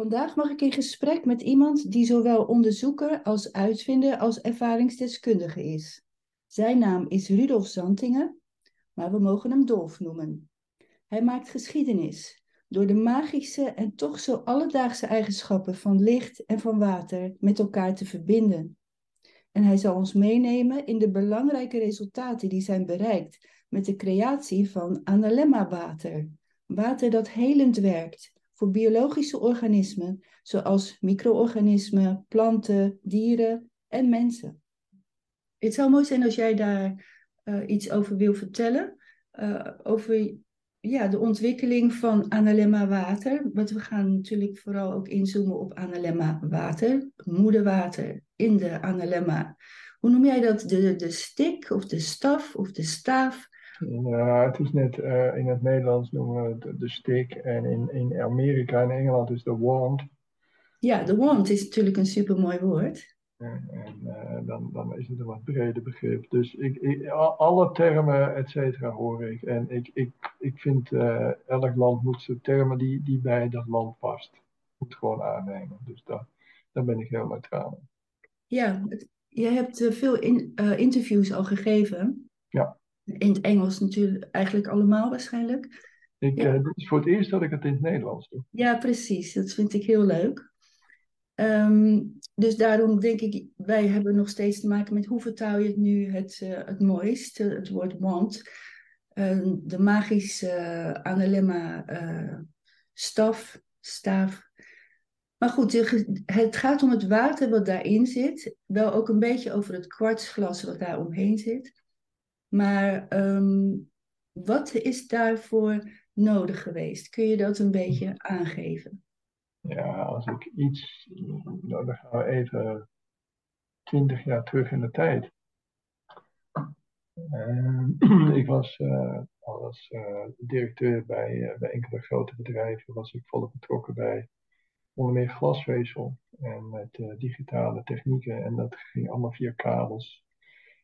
Vandaag mag ik in gesprek met iemand die zowel onderzoeker als uitvinder als ervaringsdeskundige is. Zijn naam is Rudolf Zantingen, maar we mogen hem Dolf noemen. Hij maakt geschiedenis door de magische en toch zo alledaagse eigenschappen van licht en van water met elkaar te verbinden. En hij zal ons meenemen in de belangrijke resultaten die zijn bereikt met de creatie van analemma-water. Water dat helend werkt voor biologische organismen, zoals micro-organismen, planten, dieren en mensen. Het zou mooi zijn als jij daar uh, iets over wil vertellen. Uh, over ja, de ontwikkeling van analemma water. Want we gaan natuurlijk vooral ook inzoomen op analemma water, moederwater in de analemma. Hoe noem jij dat? De, de stik of de staf of de staaf? Ja, het is net uh, in het Nederlands noemen we het de stick en in, in Amerika en Engeland is de wand. Ja, de wand is natuurlijk een supermooi woord. En, en uh, dan, dan is het een wat breder begrip. Dus ik, ik, alle termen, et cetera, hoor ik. En ik, ik, ik vind uh, elk land moet de termen die, die bij dat land past, moet gewoon aannemen. Dus daar, daar ben ik heel neutraal Ja, je hebt veel in, interviews al gegeven. Ja in het Engels natuurlijk eigenlijk allemaal waarschijnlijk. Ik, ja. uh, dit is voor het eerst dat ik het in het Nederlands doe. Ja, precies. Dat vind ik heel leuk. Um, dus daarom denk ik, wij hebben nog steeds te maken met hoe vertaal je het nu het, uh, het mooist, het woord want. Uh, de magische analemma staf, staaf. Maar goed, het gaat om het water wat daarin zit. Wel ook een beetje over het kwartsglas wat daar omheen zit. Maar um, wat is daarvoor nodig geweest? Kun je dat een beetje aangeven? Ja, als ik iets. Nou, dan gaan we even twintig jaar terug in de tijd. Uh, ik was als uh, directeur bij, bij enkele grote bedrijven, was ik volop betrokken bij onder meer glasvezel en met digitale technieken. En dat ging allemaal via kabels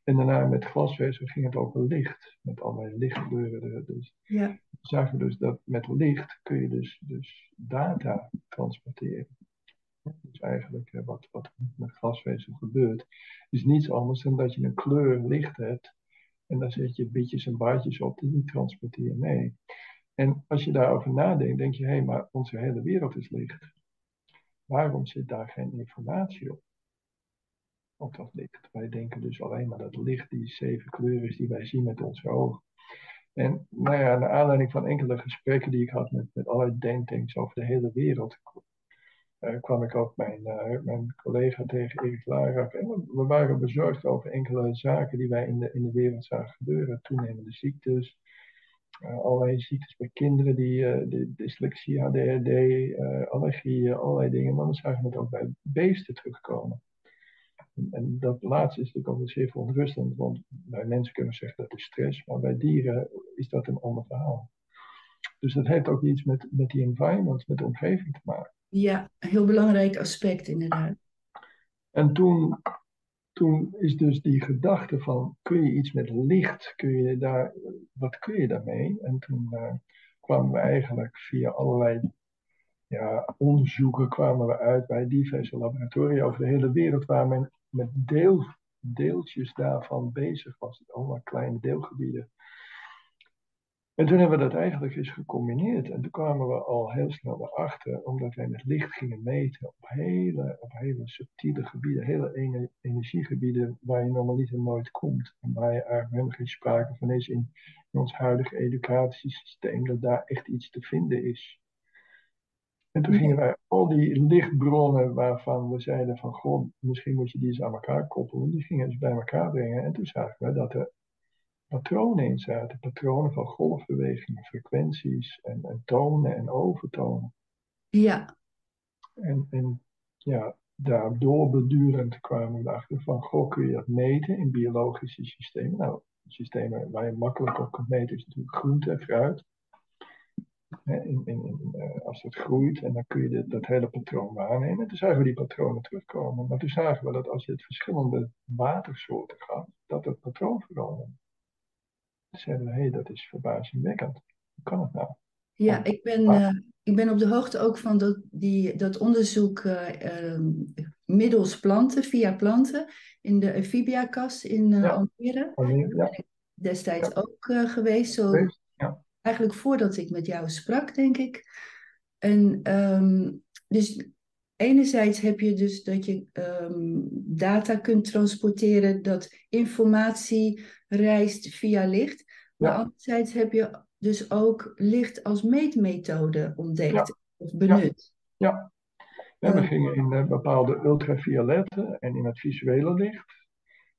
en daarna met glasvezel ging het over licht, met allerlei lichtkleuren. Dus ja. we zagen dus dat met licht kun je dus, dus data transporteren. Dus eigenlijk eh, wat, wat met glasvezel gebeurt, is niets anders dan dat je een kleur licht hebt. En daar zet je bitjes en baardjes op, die transporteer je mee. En als je daarover nadenkt, denk je, hé, hey, maar onze hele wereld is licht. Waarom zit daar geen informatie op? Op dat licht. Wij denken dus alleen maar dat licht die zeven kleuren is die wij zien met onze ogen. En nou ja, naar aanleiding van enkele gesprekken die ik had met, met allerlei denktanks over de hele wereld, uh, kwam ik ook mijn, uh, mijn collega tegen Erik Larak. En we, waren bezorgd over enkele zaken die wij in de, in de wereld zagen gebeuren. Toenemende ziektes, uh, allerlei ziektes bij kinderen, die, de dyslexie, ADHD, allergieën, allerlei dingen. Maar we zagen het ook bij beesten terugkomen. En dat laatste is natuurlijk altijd zeer verontrustend, want bij mensen kunnen we zeggen dat is stress, maar bij dieren is dat een ander verhaal. Dus dat heeft ook iets met, met die environment, met de omgeving te maken. Ja, een heel belangrijk aspect inderdaad. En toen, toen is dus die gedachte van, kun je iets met licht, kun je daar, wat kun je daarmee? En toen uh, kwamen we eigenlijk via allerlei ja, onderzoeken kwamen we uit bij diverse laboratoria over de hele wereld waar men met deel, deeltjes daarvan bezig was. Allemaal kleine deelgebieden. En toen hebben we dat eigenlijk eens gecombineerd. En toen kwamen we al heel snel erachter, omdat wij met licht gingen meten op hele, op hele subtiele gebieden, hele energiegebieden waar je normaliter nooit komt. En waar je eigenlijk helemaal geen sprake van is in, in ons huidige educatiesysteem, dat daar echt iets te vinden is. En toen gingen wij al die lichtbronnen waarvan we zeiden van goh, misschien moet je die eens aan elkaar koppelen, die gingen eens bij elkaar brengen. En toen zagen we dat er patronen in zaten, patronen van golfbewegingen, frequenties en, en tonen en overtonen. Ja. En, en ja, daardoor bedurend kwamen we erachter van, goh, kun je dat meten in biologische systemen? Nou, systemen waar je makkelijk op kunt meten is natuurlijk groente en fruit. In, in, in, uh, als het groeit en dan kun je dit, dat hele patroon waarnemen. En toen zagen we die patronen terugkomen. Maar toen zagen we dat als je het verschillende watersoorten gaat, dat het patroon verandert. Toen zeiden we, hé, hey, dat is verbazingwekkend. Hoe kan het nou? Ja, ik ben, uh, ik ben op de hoogte ook van dat, die, dat onderzoek uh, um, middels planten, via planten, in de Amphibia-kast in uh, Ja. Almere. Almere, ja. Destijds ook geweest, zo. Eigenlijk voordat ik met jou sprak, denk ik. En ehm, dus enerzijds heb je dus dat je ehm, data kunt transporteren, dat informatie reist via licht. Maar Ja. anderzijds heb je dus ook licht als meetmethode ontdekt Ja. of benut. Ja. We Eh. gingen in eh, bepaalde ultraviolette en in het visuele licht.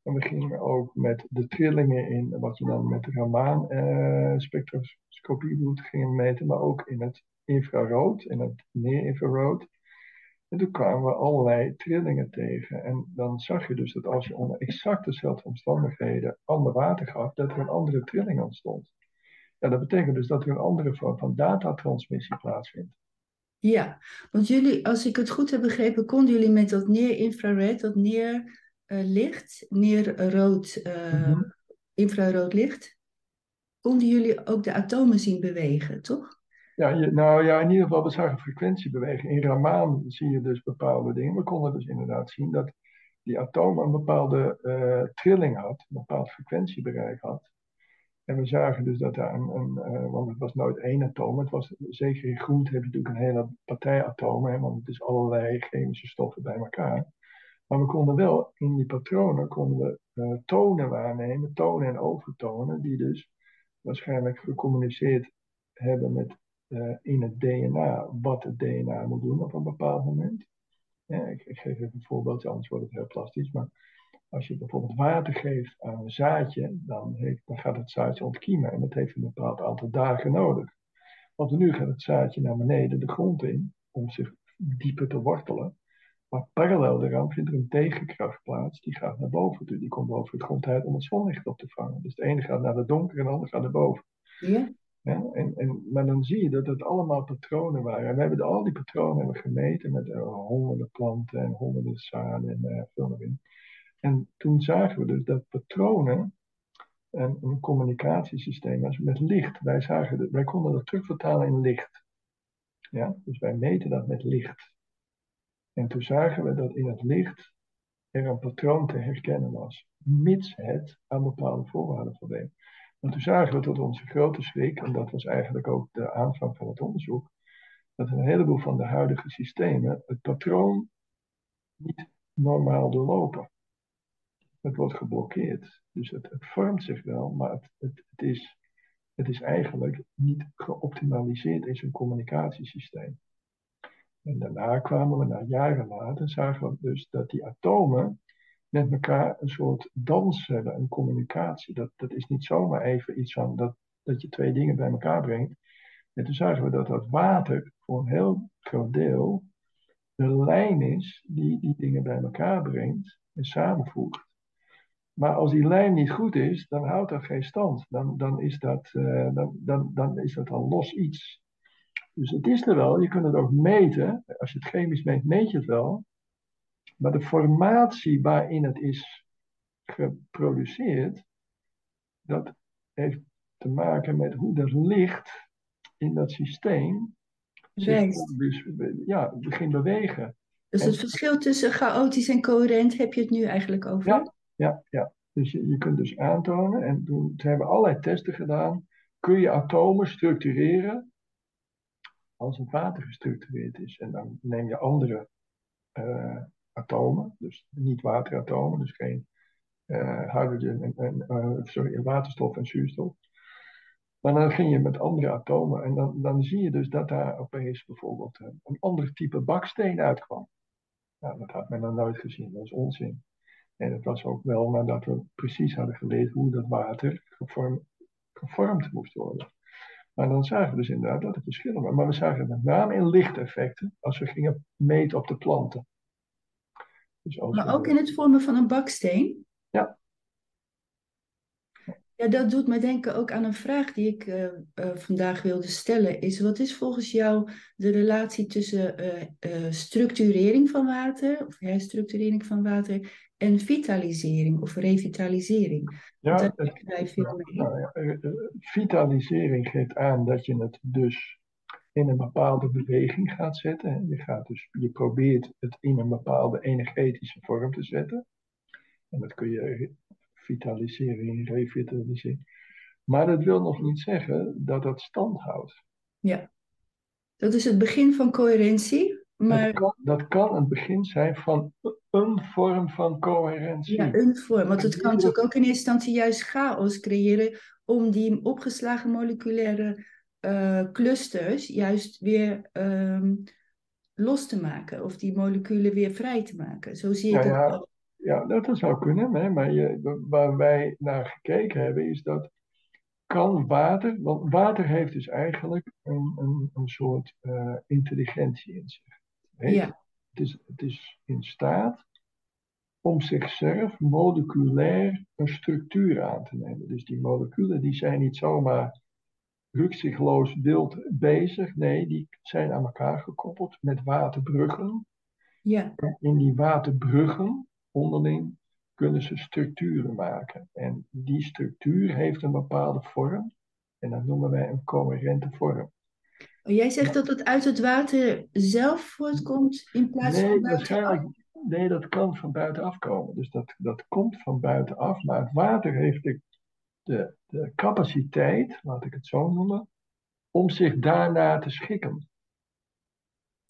En we gingen ook met de trillingen in, wat je dan met de Raman doet, gingen meten, maar ook in het infrarood, in het neer-infrarood. En toen kwamen we allerlei trillingen tegen. En dan zag je dus dat als je onder exact dezelfde omstandigheden ander water gaf, dat er een andere trilling ontstond. Ja, dat betekent dus dat er een andere vorm van datatransmissie plaatsvindt. Ja, want jullie, als ik het goed heb begrepen, konden jullie met dat neer-infrared, dat neerlicht, neerrood, eh Mhm. infrarood licht, konden jullie ook de atomen zien bewegen, toch? Ja, je, nou ja, in ieder geval, we zagen frequentiebeweging. In Raman zie je dus bepaalde dingen. We konden dus inderdaad zien dat die atoom een bepaalde eh, trilling had, een bepaald frequentiebereik had. En we zagen dus dat daar een, eh, want het was nooit één atoom, het was, zeker in groente heb je natuurlijk een hele partij atomen, want het is allerlei chemische stoffen bij elkaar. Maar we konden wel in die patronen konden we eh, tonen waarnemen, tonen en overtonen, die dus waarschijnlijk gecommuniceerd hebben met eh, in het DNA wat het DNA moet doen op een bepaald moment. Ik, geef even een voorbeeldje, anders wordt het heel plastisch. Maar als je bijvoorbeeld water geeft aan een zaadje, dan, dan gaat het zaadje ontkiemen. En dat heeft een bepaald aantal dagen nodig. Want nu gaat het zaadje naar beneden de grond in om zich dieper te wortelen. Maar parallel daaraan vindt er een tegenkracht plaats, die gaat naar boven toe. Die komt boven het grond uit om het zonlicht op te vangen. Dus de ene gaat naar de donker en de andere gaat naar boven. Ja. Ja, en, en, maar dan zie je dat het allemaal patronen waren. En we hebben al die patronen hebben gemeten met eh, honderden planten en honderden zaden en eh, veel meer. En toen zagen we dus dat patronen en een communicatiesysteem was met licht. Wij, zagen dat, wij konden dat terugvertalen in licht. Ja, dus wij meten dat met licht. En toen zagen we dat in het licht er een patroon te herkennen was, mits het aan bepaalde voorwaarden voldeed. En toen zagen we tot onze grote schrik, en dat was eigenlijk ook de aanvang van het onderzoek, dat een heleboel van de huidige systemen het patroon niet normaal doorlopen. Het wordt geblokkeerd. Dus het, het vormt zich wel, maar het, het, het, is, het is eigenlijk niet geoptimaliseerd in zijn communicatiesysteem. En daarna kwamen we, na jaren later, zagen we dus dat die atomen met elkaar een soort dans hebben, een communicatie. Dat, dat is niet zomaar even iets van dat, dat je twee dingen bij elkaar brengt. En toen zagen we dat dat water voor een heel groot deel de lijn is die die dingen bij elkaar brengt en samenvoegt. Maar als die lijn niet goed is, dan houdt dat geen stand. Dan, dan, is, dat, uh, dan, dan, dan is dat een los iets. Dus het is er wel, je kunt het ook meten. Als je het chemisch meet, meet je het wel. Maar de formatie waarin het is geproduceerd, dat heeft te maken met hoe dat licht in dat systeem zich dus, ja, begint bewegen. Dus het en, verschil tussen chaotisch en coherent heb je het nu eigenlijk over? Ja, ja, ja. Dus je, je kunt dus aantonen, en toen, ze hebben allerlei testen gedaan, kun je atomen structureren als het water gestructureerd is. En dan neem je andere uh, atomen, dus niet wateratomen, dus geen uh, hydrogen en, uh, sorry, waterstof en zuurstof. Maar dan ging je met andere atomen en dan, dan zie je dus dat daar opeens bijvoorbeeld een, ander type baksteen uitkwam. Nou, dat had men dan nooit gezien, dat is onzin. En het was ook wel nadat we precies hadden geleerd hoe dat water gevormd moest worden. Maar dan zagen we dus inderdaad dat er verschillen waren. Maar we zagen het met name in lichteffecten als we gingen meten op de planten. Dus maar we... ook in het vormen van een baksteen? Ja. Ja, dat doet me denken ook aan een vraag die ik uh, uh, vandaag wilde stellen. Is wat is volgens jou de relatie tussen uh, structurering van water, of herstructurering van water, en vitalisering of revitalisering? Ja, het, ja, nou ja, vitalisering geeft aan dat je het dus in een bepaalde beweging gaat zetten. Je, gaat dus, je probeert het in een bepaalde energetische vorm te zetten. En dat kun je vitaliseren, revitaliseren. Maar dat wil nog niet zeggen dat dat stand houdt. Ja, dat is het begin van coherentie. Maar... Dat, kan, dat kan het begin zijn van een vorm van coherentie. Ja, een vorm. Want het kan natuurlijk ook in eerste instantie juist chaos creëren om die opgeslagen moleculaire uh, clusters juist weer um, los te maken. Of die moleculen weer vrij te maken. Zo zie je ja, dat ja, ja, dat zou kunnen. Hè? Maar je, waar wij naar gekeken hebben is dat kan water, want water heeft dus eigenlijk een, een, een soort uh, intelligentie in zich. Ja. Het, is, het is in staat om zichzelf moleculair een structuur aan te nemen. Dus die moleculen die zijn niet zomaar rukzichtloos wild bezig. Nee, die zijn aan elkaar gekoppeld met waterbruggen. Ja. En in die waterbruggen onderling kunnen ze structuren maken. En die structuur heeft een bepaalde vorm. En dat noemen wij een coherente vorm. Oh, jij zegt dat het uit het water zelf voortkomt in plaats nee, van? Nee, dat kan van buitenaf komen. Dus dat, dat komt van buitenaf. Maar het water heeft de, de, de capaciteit, laat ik het zo noemen, om zich daarna te schikken.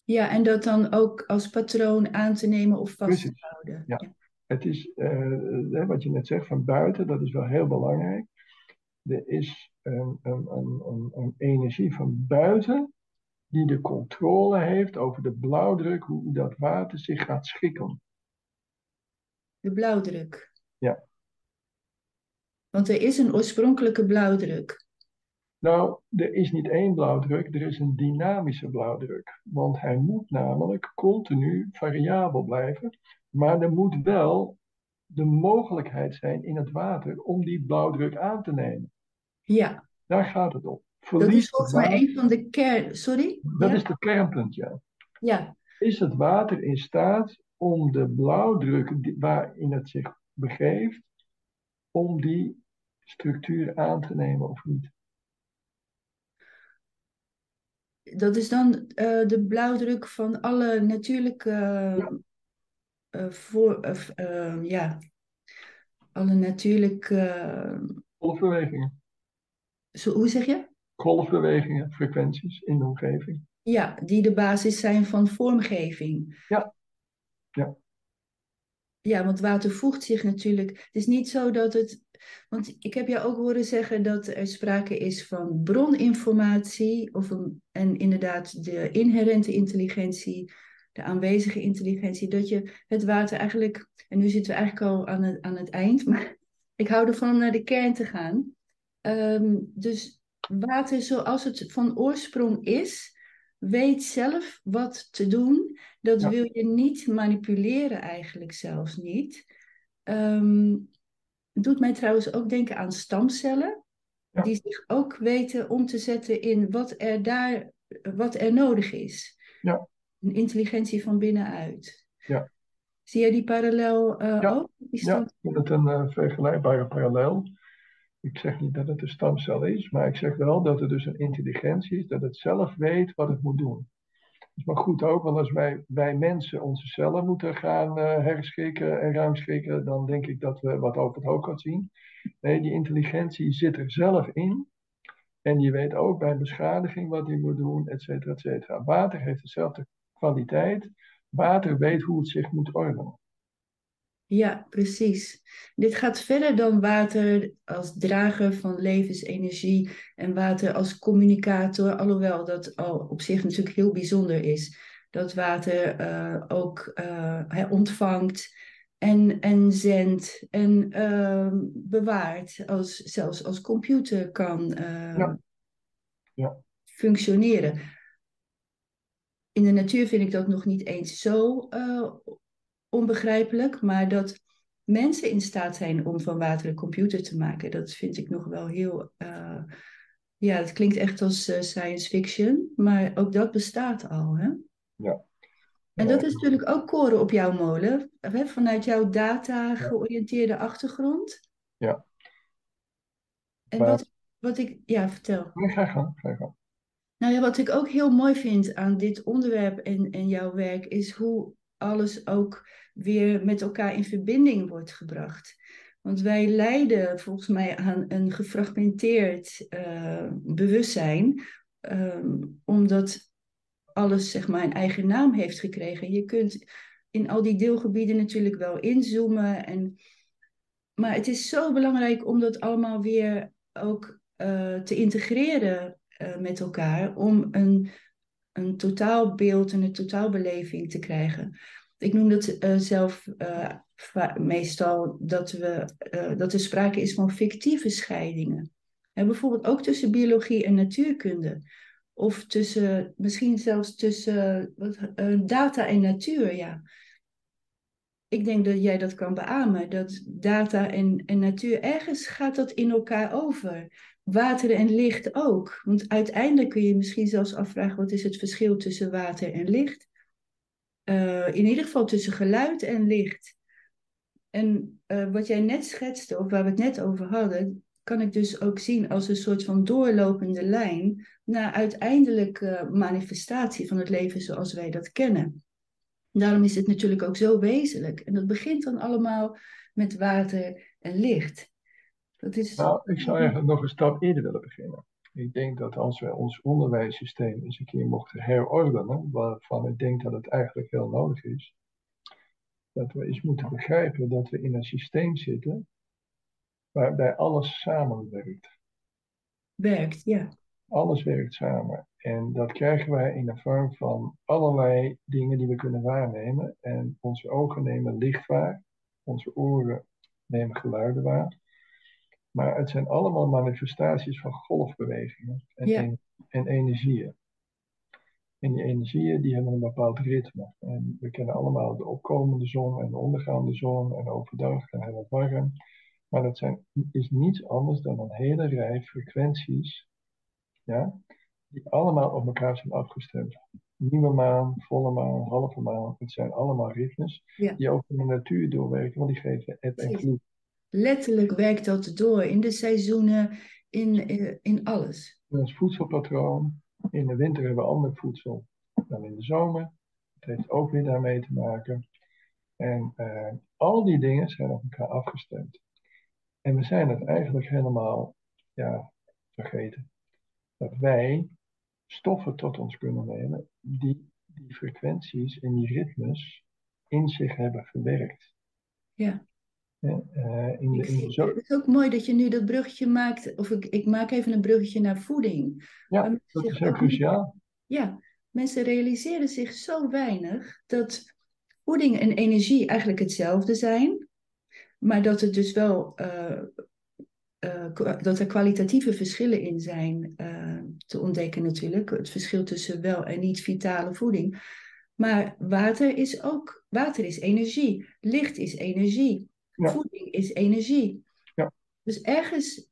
Ja, en dat dan ook als patroon aan te nemen of vast te houden. Ja. ja. Het is, uh, wat je net zegt, van buiten, dat is wel heel belangrijk. Er is een, een, een, een, energie van buiten die de controle heeft over de blauwdruk, hoe dat water zich gaat schikken. De blauwdruk. Ja. Want er is een oorspronkelijke blauwdruk. Nou, er is niet één blauwdruk, er is een dynamische blauwdruk. Want hij moet namelijk continu variabel blijven. Maar er moet wel de mogelijkheid zijn in het water om die blauwdruk aan te nemen. Ja. Daar gaat het om. dat is volgens mij een van de kern... Sorry? Dat is de kernpunt, ja. Ja. Is het water in staat om de blauwdruk waarin het zich begeeft, om die structuur aan te nemen of niet? Dat is dan uh, de blauwdruk van alle natuurlijke ja. uh, voor, uh, ja, alle natuurlijke. Golfbewegingen. Zo, hoe zeg je? Golfbewegingen, frequenties in de omgeving. Ja, die de basis zijn van vormgeving. Ja. Ja. Ja, want water voegt zich natuurlijk. Het is niet zo dat het. Want ik heb jou ook horen zeggen dat er sprake is van broninformatie. Of een, en inderdaad de inherente intelligentie, de aanwezige intelligentie. Dat je het water eigenlijk. En nu zitten we eigenlijk al aan het, aan het eind. Maar ik hou ervan om naar de kern te gaan. Um, dus water zoals het van oorsprong is, weet zelf wat te doen. Dat Ja. wil je niet manipuleren eigenlijk zelfs niet. Ehm, doet mij trouwens ook denken aan stamcellen. Ja. Die zich ook weten om te zetten in wat er daar, wat er nodig is. Ja. Een intelligentie van binnenuit. Ja. Zie jij die parallel eh, Ja. ook? Die Ja, ik vind het een eh, vergelijkbare parallel. Ik zeg niet dat het een stamcel is, maar ik zeg wel dat het dus een intelligentie is, dat het zelf weet wat het moet doen. Is maar goed ook, want als wij, wij mensen onze cellen moeten gaan eh, herschikken en ruimschikken, dan denk ik dat we wat over het hoofd gaan zien. Nee, die intelligentie zit er zelf in. En die weet ook bij beschadiging wat hij moet doen, et cetera, et cetera. Water heeft dezelfde kwaliteit. Water weet hoe het zich moet ordenen. Ja, precies. Dit gaat verder dan water als drager van levensenergie en water als communicator, alhoewel dat al op zich natuurlijk heel bijzonder is. Dat water eh, ook eh, hè, ontvangt en, en zendt en eh, bewaart, als, zelfs als computer kan eh, Ja. Ja. functioneren. In de natuur vind ik dat nog niet eens zo eh, onbegrijpelijk, maar dat mensen in staat zijn om van water een computer te maken, dat vind ik nog wel heel. eh, ja, het klinkt echt als eh, science fiction, maar ook dat bestaat al. Hè? Ja. En dat is natuurlijk ook koren op jouw molen, hè? vanuit jouw data-georiënteerde achtergrond. Ja. En Maar- wat, wat ik. Ja, vertel. Nee, ga gang, ga gang. Nou ja, wat ik ook heel mooi vind aan dit onderwerp en, en jouw werk, is hoe alles ook weer met elkaar in verbinding wordt gebracht. Want wij lijden volgens mij aan een gefragmenteerd uh, bewustzijn, um, omdat alles zeg maar een eigen naam heeft gekregen. Je kunt in al die deelgebieden natuurlijk wel inzoomen. En, maar het is zo belangrijk om dat allemaal weer ook uh, te integreren uh, met elkaar, om een, een totaalbeeld en een totaalbeleving te krijgen. Ik noem dat uh, zelf meestal dat, we, dat er sprake is van fictieve scheidingen. En bijvoorbeeld ook tussen biologie en natuurkunde. Of tussen, misschien zelfs tussen wat, data en natuur, ja. Ik denk dat jij dat kan beamen, dat data en, en natuur, ergens gaat dat in elkaar over. Water en licht ook. Want uiteindelijk kun je misschien zelfs afvragen, wat is het verschil tussen water en licht? Uh, in ieder geval tussen geluid en licht. En uh, wat jij net schetste, of waar we het net over hadden, kan ik dus ook zien als een soort van doorlopende lijn naar uiteindelijke manifestatie van het leven zoals wij dat kennen. Daarom is het natuurlijk ook zo wezenlijk. En dat begint dan allemaal met water en licht. Dat is... Nou, ik zou eigenlijk nog een stap eerder willen beginnen. Ik denk dat als we ons onderwijssysteem eens een keer mochten herordenen, waarvan ik denk dat het eigenlijk heel nodig is, dat we eens moeten begrijpen dat we in een systeem zitten waarbij alles samenwerkt. Werkt, ja. Alles werkt samen. En dat krijgen wij in de vorm van allerlei dingen die we kunnen waarnemen. En onze ogen nemen licht waar, onze oren nemen geluiden waar. Maar het zijn allemaal manifestaties van golfbewegingen en, en energieën. En die energieën die hebben een bepaald ritme. En we kennen allemaal de opkomende zon en de ondergaande zon. En overdag en heel warm. Maar dat zijn, is niets anders dan een hele rij frequenties, ja, die allemaal op elkaar zijn afgestemd. Nieuwe maan, volle maan, halve maan, het zijn allemaal ritmes die ook in de natuur doorwerken, want die geven eb en vloed. Letterlijk werkt dat door in de seizoenen, in, eh, in alles. In ons voedselpatroon, in de winter hebben we ander voedsel dan in de zomer. Het heeft ook weer daarmee te maken. En uh, al die dingen zijn op elkaar afgestemd. En we zijn het eigenlijk helemaal ja, vergeten. Dat wij stoffen tot ons kunnen nemen die die frequenties en die ritmes in zich hebben verwerkt. Ja. Ja uh, in de, in de zo... Het is ook mooi dat je nu dat bruggetje maakt, of ik, ik maak even een bruggetje naar voeding. Ja, dat is heel cruciaal. Ja, mensen realiseren zich zo weinig dat voeding en energie eigenlijk hetzelfde zijn maar dat het dus wel uh, uh, dat er kwalitatieve verschillen in zijn uh, te ontdekken natuurlijk. Het verschil tussen wel en niet vitale voeding. Maar water is ook, water is energie. Licht is energie. Ja. Voeding is energie. Ja. Dus ergens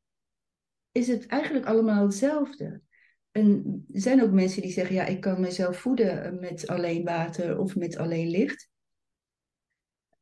is het eigenlijk allemaal hetzelfde. En er zijn ook mensen die zeggen, ja, ik kan mezelf voeden met alleen water of met alleen licht.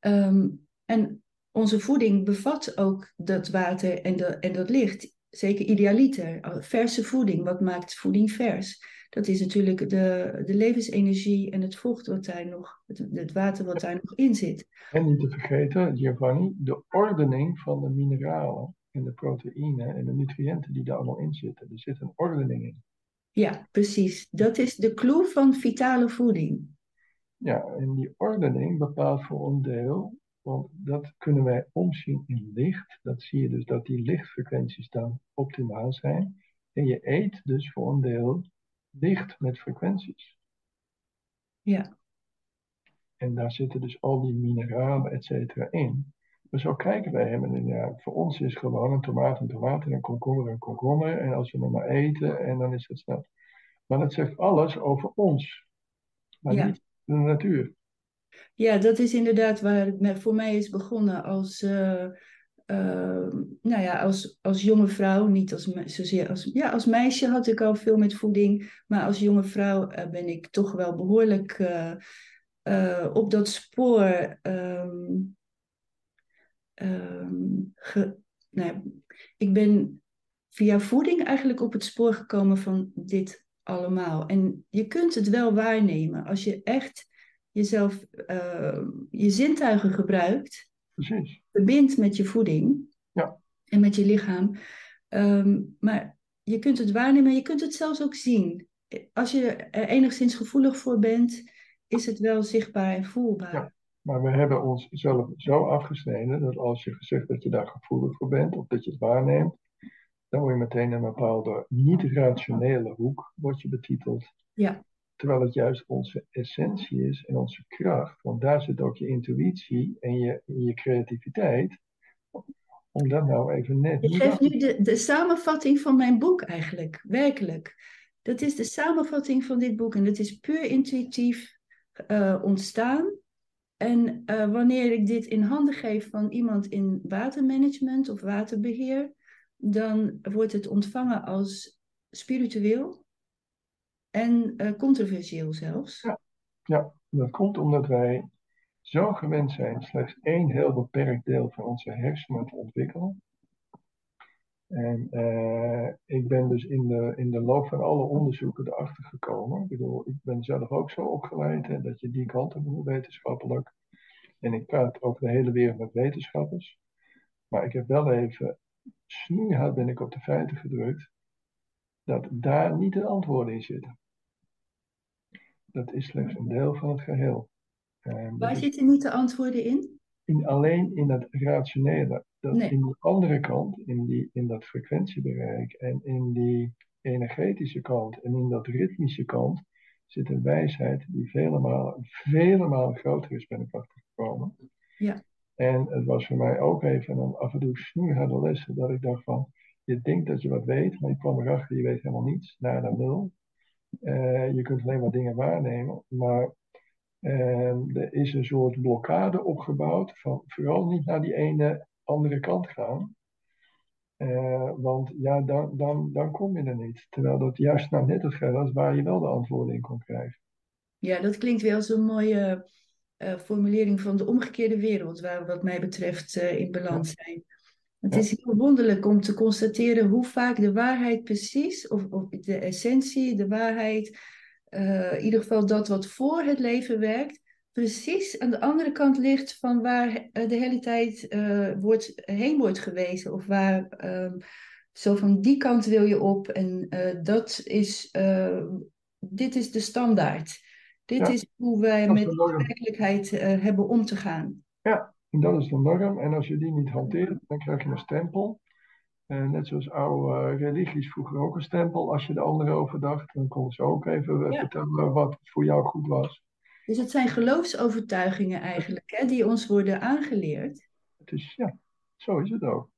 Um, en onze voeding bevat ook dat water en, de, en dat licht. Zeker idealiter, verse voeding. Wat maakt voeding vers? Dat is natuurlijk de, de levensenergie en het vocht wat daar nog, het, het water wat daar nog in zit. En niet te vergeten, Giovanni, de ordening van de mineralen en de proteïnen en de nutriënten die daar allemaal in zitten. Er zit een ordening in. Ja, precies. Dat is de clue van vitale voeding. Ja, en die ordening bepaalt voor een deel want dat kunnen wij omzien in licht. Dat zie je dus dat die lichtfrequenties dan optimaal zijn. En je eet dus voor een deel licht met frequenties. Ja. En daar zitten dus al die mineralen, et cetera, in. Maar zo kijken wij hem. En ja, voor ons is gewoon een tomaat een tomaat en een komkommer een komkommer. En als we hem maar eten, en dan is het snel. Maar dat zegt alles over ons. Maar niet de natuur. Ja, dat is inderdaad waar het voor mij is begonnen als, uh, uh, nou ja, als, als jonge vrouw. Niet als, zozeer als, ja, als meisje had ik al veel met voeding. Maar als jonge vrouw uh, ben ik toch wel behoorlijk op dat spoor. Um, um, nou, ik ben via voeding eigenlijk op het spoor gekomen van dit allemaal. En je kunt het wel waarnemen als je echt jezelf, eh, je zintuigen gebruikt, Precies. Verbindt met je voeding Ja. en met je lichaam. Ehm, maar je kunt het waarnemen, je kunt het zelfs ook zien. Als je er enigszins gevoelig voor bent, is het wel zichtbaar en voelbaar. Ja. Maar we hebben ons zelf zo afgesneden dat als je gezegd dat je daar gevoelig voor bent of dat je het waarneemt, dan word je meteen in een bepaalde niet-rationele hoek wordt je betiteld. Ja. Terwijl het juist onze essentie is en onze kracht. Want daar zit ook je intuïtie en je, je creativiteit. Om dat nou even net geeft af- nu de, de samenvatting van mijn boek eigenlijk, werkelijk. Dat is de samenvatting van dit boek en dat is puur intuïtief eh, ontstaan. En eh, wanneer ik dit in handen geef van iemand in watermanagement of waterbeheer, dan wordt het ontvangen als spiritueel en eh, controversieel zelfs. Ja. Ja, dat komt omdat wij zo gewend zijn slechts één heel beperkt deel van onze hersenen te ontwikkelen. En eh, ik ben dus in de, in de loop van alle onderzoeken erachter gekomen. Ik bedoel, ik ben zelf ook zo opgeleid hè, dat je die kant op moet wetenschappelijk. En ik praat over de hele wereld met wetenschappers. Maar ik heb wel even snoeihard ben ik op de feiten gedrukt dat daar niet de antwoorden in zitten. Dat is slechts een deel van het geheel. En dat Waar zitten niet de antwoorden in? in, alleen in het rationele. Dat Nee. in de andere kant, in, die, in dat frequentiebereik en in die energetische kant en in dat ritmische kant, zit een wijsheid die vele malen, vele malen groter is, ben ik achtergekomen. Ja. En het was voor mij ook even een af en toe snoeiharde lessen, dat ik dacht van, je denkt dat je wat weet, maar je kwam erachter, je weet helemaal niets, naar de nul. Eh, je kunt alleen maar dingen waarnemen, maar en er is een soort blokkade opgebouwd van vooral niet naar die ene andere kant gaan. Eh, want ja, dan, dan, dan kom je er niet. Terwijl dat juist nou net het geval is waar je wel de antwoorden in kon krijgen. Ja, dat klinkt wel als een mooie eh, formulering van de omgekeerde wereld, waar we wat mij betreft in balans zijn. Het Ja. is heel wonderlijk om te constateren hoe vaak de waarheid precies, of, of de essentie, de waarheid, eh, in ieder geval dat wat voor het leven werkt, precies aan de andere kant ligt van waar eh, de hele tijd eh, wordt, heen wordt gewezen. Of waar ehm, zo van die kant wil je op en dat is, dit is de standaard. Dit Ja. is hoe wij met de werkelijkheid hebben om te gaan. En dat is de norm. En als je die niet hanteert, dan krijg je een stempel. Eh, net zoals oude eh, religies vroeger ook een stempel. Als je de anderen overdacht, dan konden ze ook even eh, Ja. vertellen wat voor jou goed was. Dus het zijn geloofsovertuigingen eigenlijk, hè, die ons worden aangeleerd. Het is, ja, zo is het ook.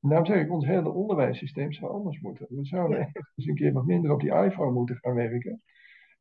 En daarom zeg ik, ons hele onderwijssysteem zou anders moeten. We zouden Ja. echt eens een keer wat minder op die iPhone moeten gaan werken.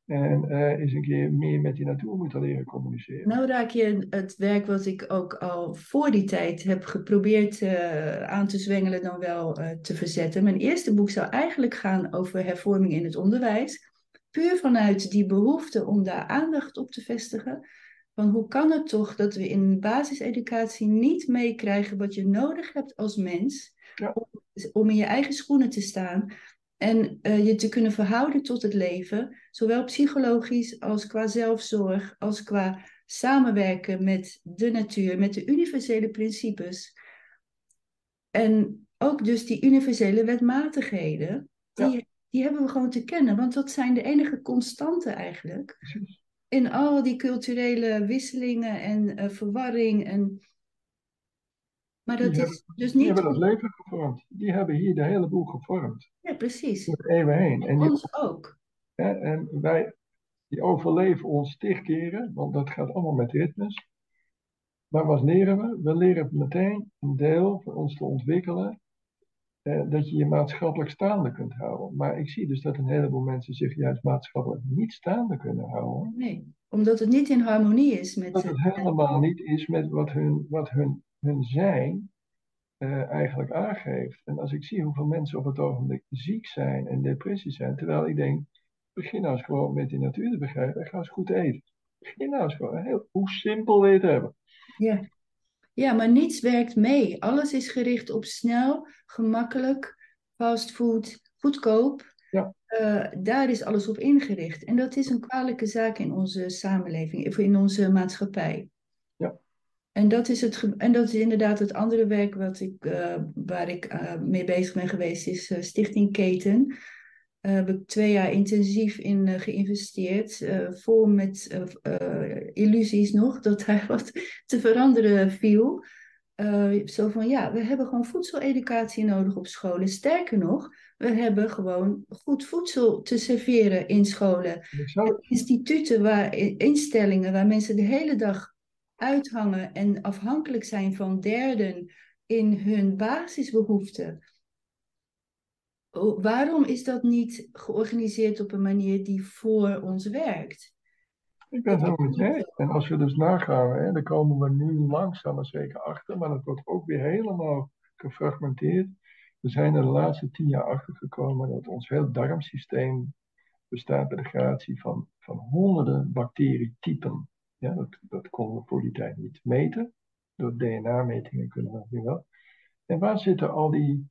En eh, eens een keer meer met die natuur moeten leren communiceren. Nou raak je het werk wat ik ook al voor die tijd heb geprobeerd eh, aan te zwengelen dan wel eh, te verzetten. Mijn eerste boek zou eigenlijk gaan over hervorming in het onderwijs. Puur vanuit die behoefte om daar aandacht op te vestigen. Van hoe kan het toch dat we in basiseducatie niet meekrijgen wat je nodig hebt als mens Ja. om, om in je eigen schoenen te staan en je te kunnen verhouden tot het leven, zowel psychologisch als qua zelfzorg, als qua samenwerken met de natuur, met de universele principes. En ook dus die universele wetmatigheden, die, die hebben we gewoon te kennen, want dat zijn de enige constanten eigenlijk in al die culturele wisselingen en eh, verwarring. En... Maar dat Die is dus Die niet. hebben dat leven gevormd. Die hebben hier de hele boel gevormd. Ja, precies. Door eeuwen heen. En, die, Ons ook. Hè, en wij die overleven ons tig keren, want dat gaat allemaal met ritmes. Maar wat leren we? We leren meteen een deel van ons te ontwikkelen. eh, dat je je maatschappelijk staande kunt houden. Maar ik zie dus dat een heleboel mensen zich juist maatschappelijk niet staande kunnen houden. Nee, omdat het niet in harmonie is met. Dat het helemaal niet is met wat hun, wat hun, hun zijn eh, eigenlijk aangeeft. En als ik zie hoeveel mensen op het ogenblik ziek zijn en depressie zijn, terwijl ik denk, begin nou eens gewoon met die natuur te begrijpen en ga eens goed eten. Begin nou eens gewoon, heel, hoe simpel wil je het hebben? Ja. ja, maar niets werkt mee. Alles is gericht op snel, gemakkelijk, fastfood, goedkoop. Ja. Uh, daar is alles op ingericht. En dat is een kwalijke zaak in onze samenleving, in onze maatschappij. Ja. En dat is, het, en dat is inderdaad het andere werk wat ik, uh, waar ik uh, mee bezig ben geweest, is Stichting Keten. Daar heb ik twee jaar intensief in geïnvesteerd. vol met illusies nog dat daar wat te veranderen viel. zo van ja, we hebben gewoon voedseleducatie nodig op scholen. Sterker nog, we hebben gewoon goed voedsel te serveren in scholen. Instituten, waar, instellingen waar mensen de hele dag uithangen en afhankelijk zijn van derden in hun basisbehoeften. Waarom is dat niet georganiseerd op een manier die voor ons werkt? Ik ben het met En als we dus nagaan, hè, dan komen we nu langzaam maar zeker achter, maar dat wordt ook weer helemaal gefragmenteerd. We zijn er de laatste tien jaar achter gekomen dat ons hele darmsysteem bestaat bij de gratie van, van honderden bacterietypen. Ja, dat, dat konden we voor die tijd niet meten. Door DNA-metingen kunnen we dat nu wel. En waar zitten al die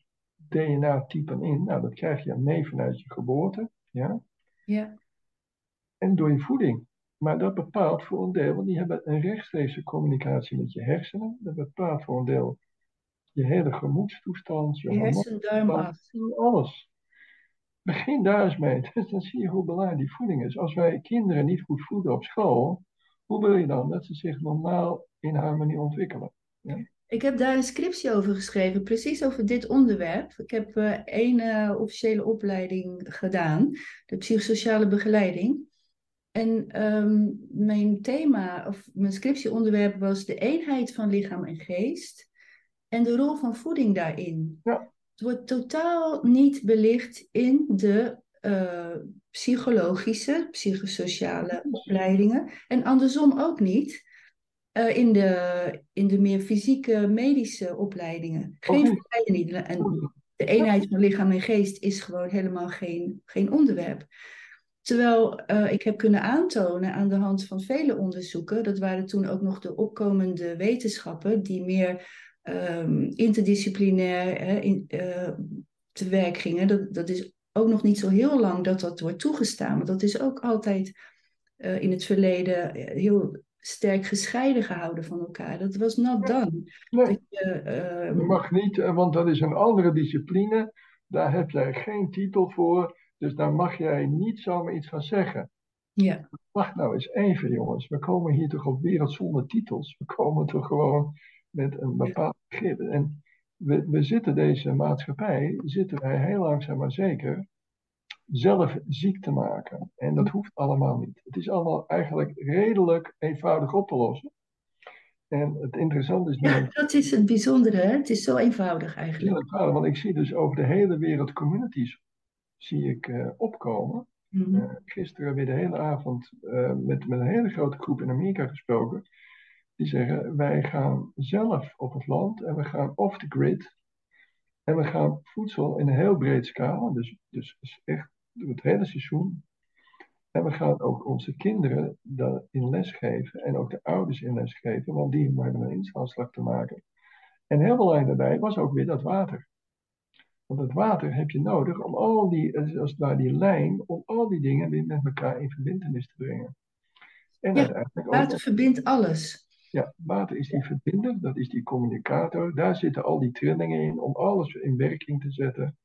DNA-typen in? Nou, dat krijg je mee vanuit je geboorte. Ja? ja. En door je voeding. Maar dat bepaalt voor een deel, want die hebben een rechtstreekse communicatie met je hersenen. Dat bepaalt voor een deel je hele gemoedstoestand, je, je alles. Begin daar eens mee. Dus dan zie je hoe belangrijk die voeding is. Als wij kinderen niet goed voeden op school, hoe wil je dan dat ze zich normaal in harmonie ontwikkelen? Ja? Ik heb daar een scriptie over geschreven, precies over dit onderwerp. Ik heb uh, één uh, officiële opleiding gedaan, de psychosociale begeleiding. En um, mijn thema, of mijn scriptieonderwerp was de eenheid van lichaam en geest en de rol van voeding daarin. Ja. Het wordt totaal niet belicht in de uh, psychologische, psychosociale opleidingen. En andersom ook niet uh, in, de, in de meer fysieke, medische opleidingen. Geen vergelijking niet. En de eenheid van lichaam en geest is gewoon helemaal geen, geen onderwerp. Terwijl uh, ik heb kunnen aantonen aan de hand van vele onderzoeken, dat waren toen ook nog de opkomende wetenschappen die meer um, interdisciplinair hè, in, uh, te werk gingen. Dat, dat is ook nog niet zo heel lang dat dat wordt toegestaan. Want dat is ook altijd uh, in het verleden heel sterk gescheiden gehouden van elkaar. Dat was not done. Nee. Dat je, uh, je mag niet, want dat is een andere discipline. Daar heb jij geen titel voor. Dus daar mag jij niet zomaar iets van zeggen. Ja. Wacht nou eens even, jongens. We komen hier toch op wereld zonder titels. We komen toch gewoon met een bepaald begrip. En we, we zitten deze maatschappij, zitten wij heel langzaam maar zeker zelf ziek te maken. En dat hoeft allemaal niet. Het is allemaal eigenlijk redelijk eenvoudig op te lossen. En het interessante is... Ja, dat is het bijzondere. Hè? Het is zo eenvoudig eigenlijk. Heel eenvoudig, want ik zie dus over de hele wereld communities zie ik uh, opkomen. Mm -hmm. uh, gisteren weer de hele avond uh, met, met een hele grote groep in Amerika gesproken. Die zeggen, wij gaan zelf op het land en we gaan off the grid. En we gaan voedsel in een heel breed scala, dus, dus echt het hele seizoen. En we gaan ook onze kinderen in les geven en ook de ouders in les geven, want die hebben een inslagslag te maken. En heel belangrijk daarbij was ook weer dat water. Want het water heb je nodig om al die, als het ware die lijn, om al die dingen weer met elkaar in verbindenis te brengen. En ja, water verbindt alles. Ja, water is die verbinder, dat is die communicator. Daar zitten al die trillingen in om alles in werking te zetten.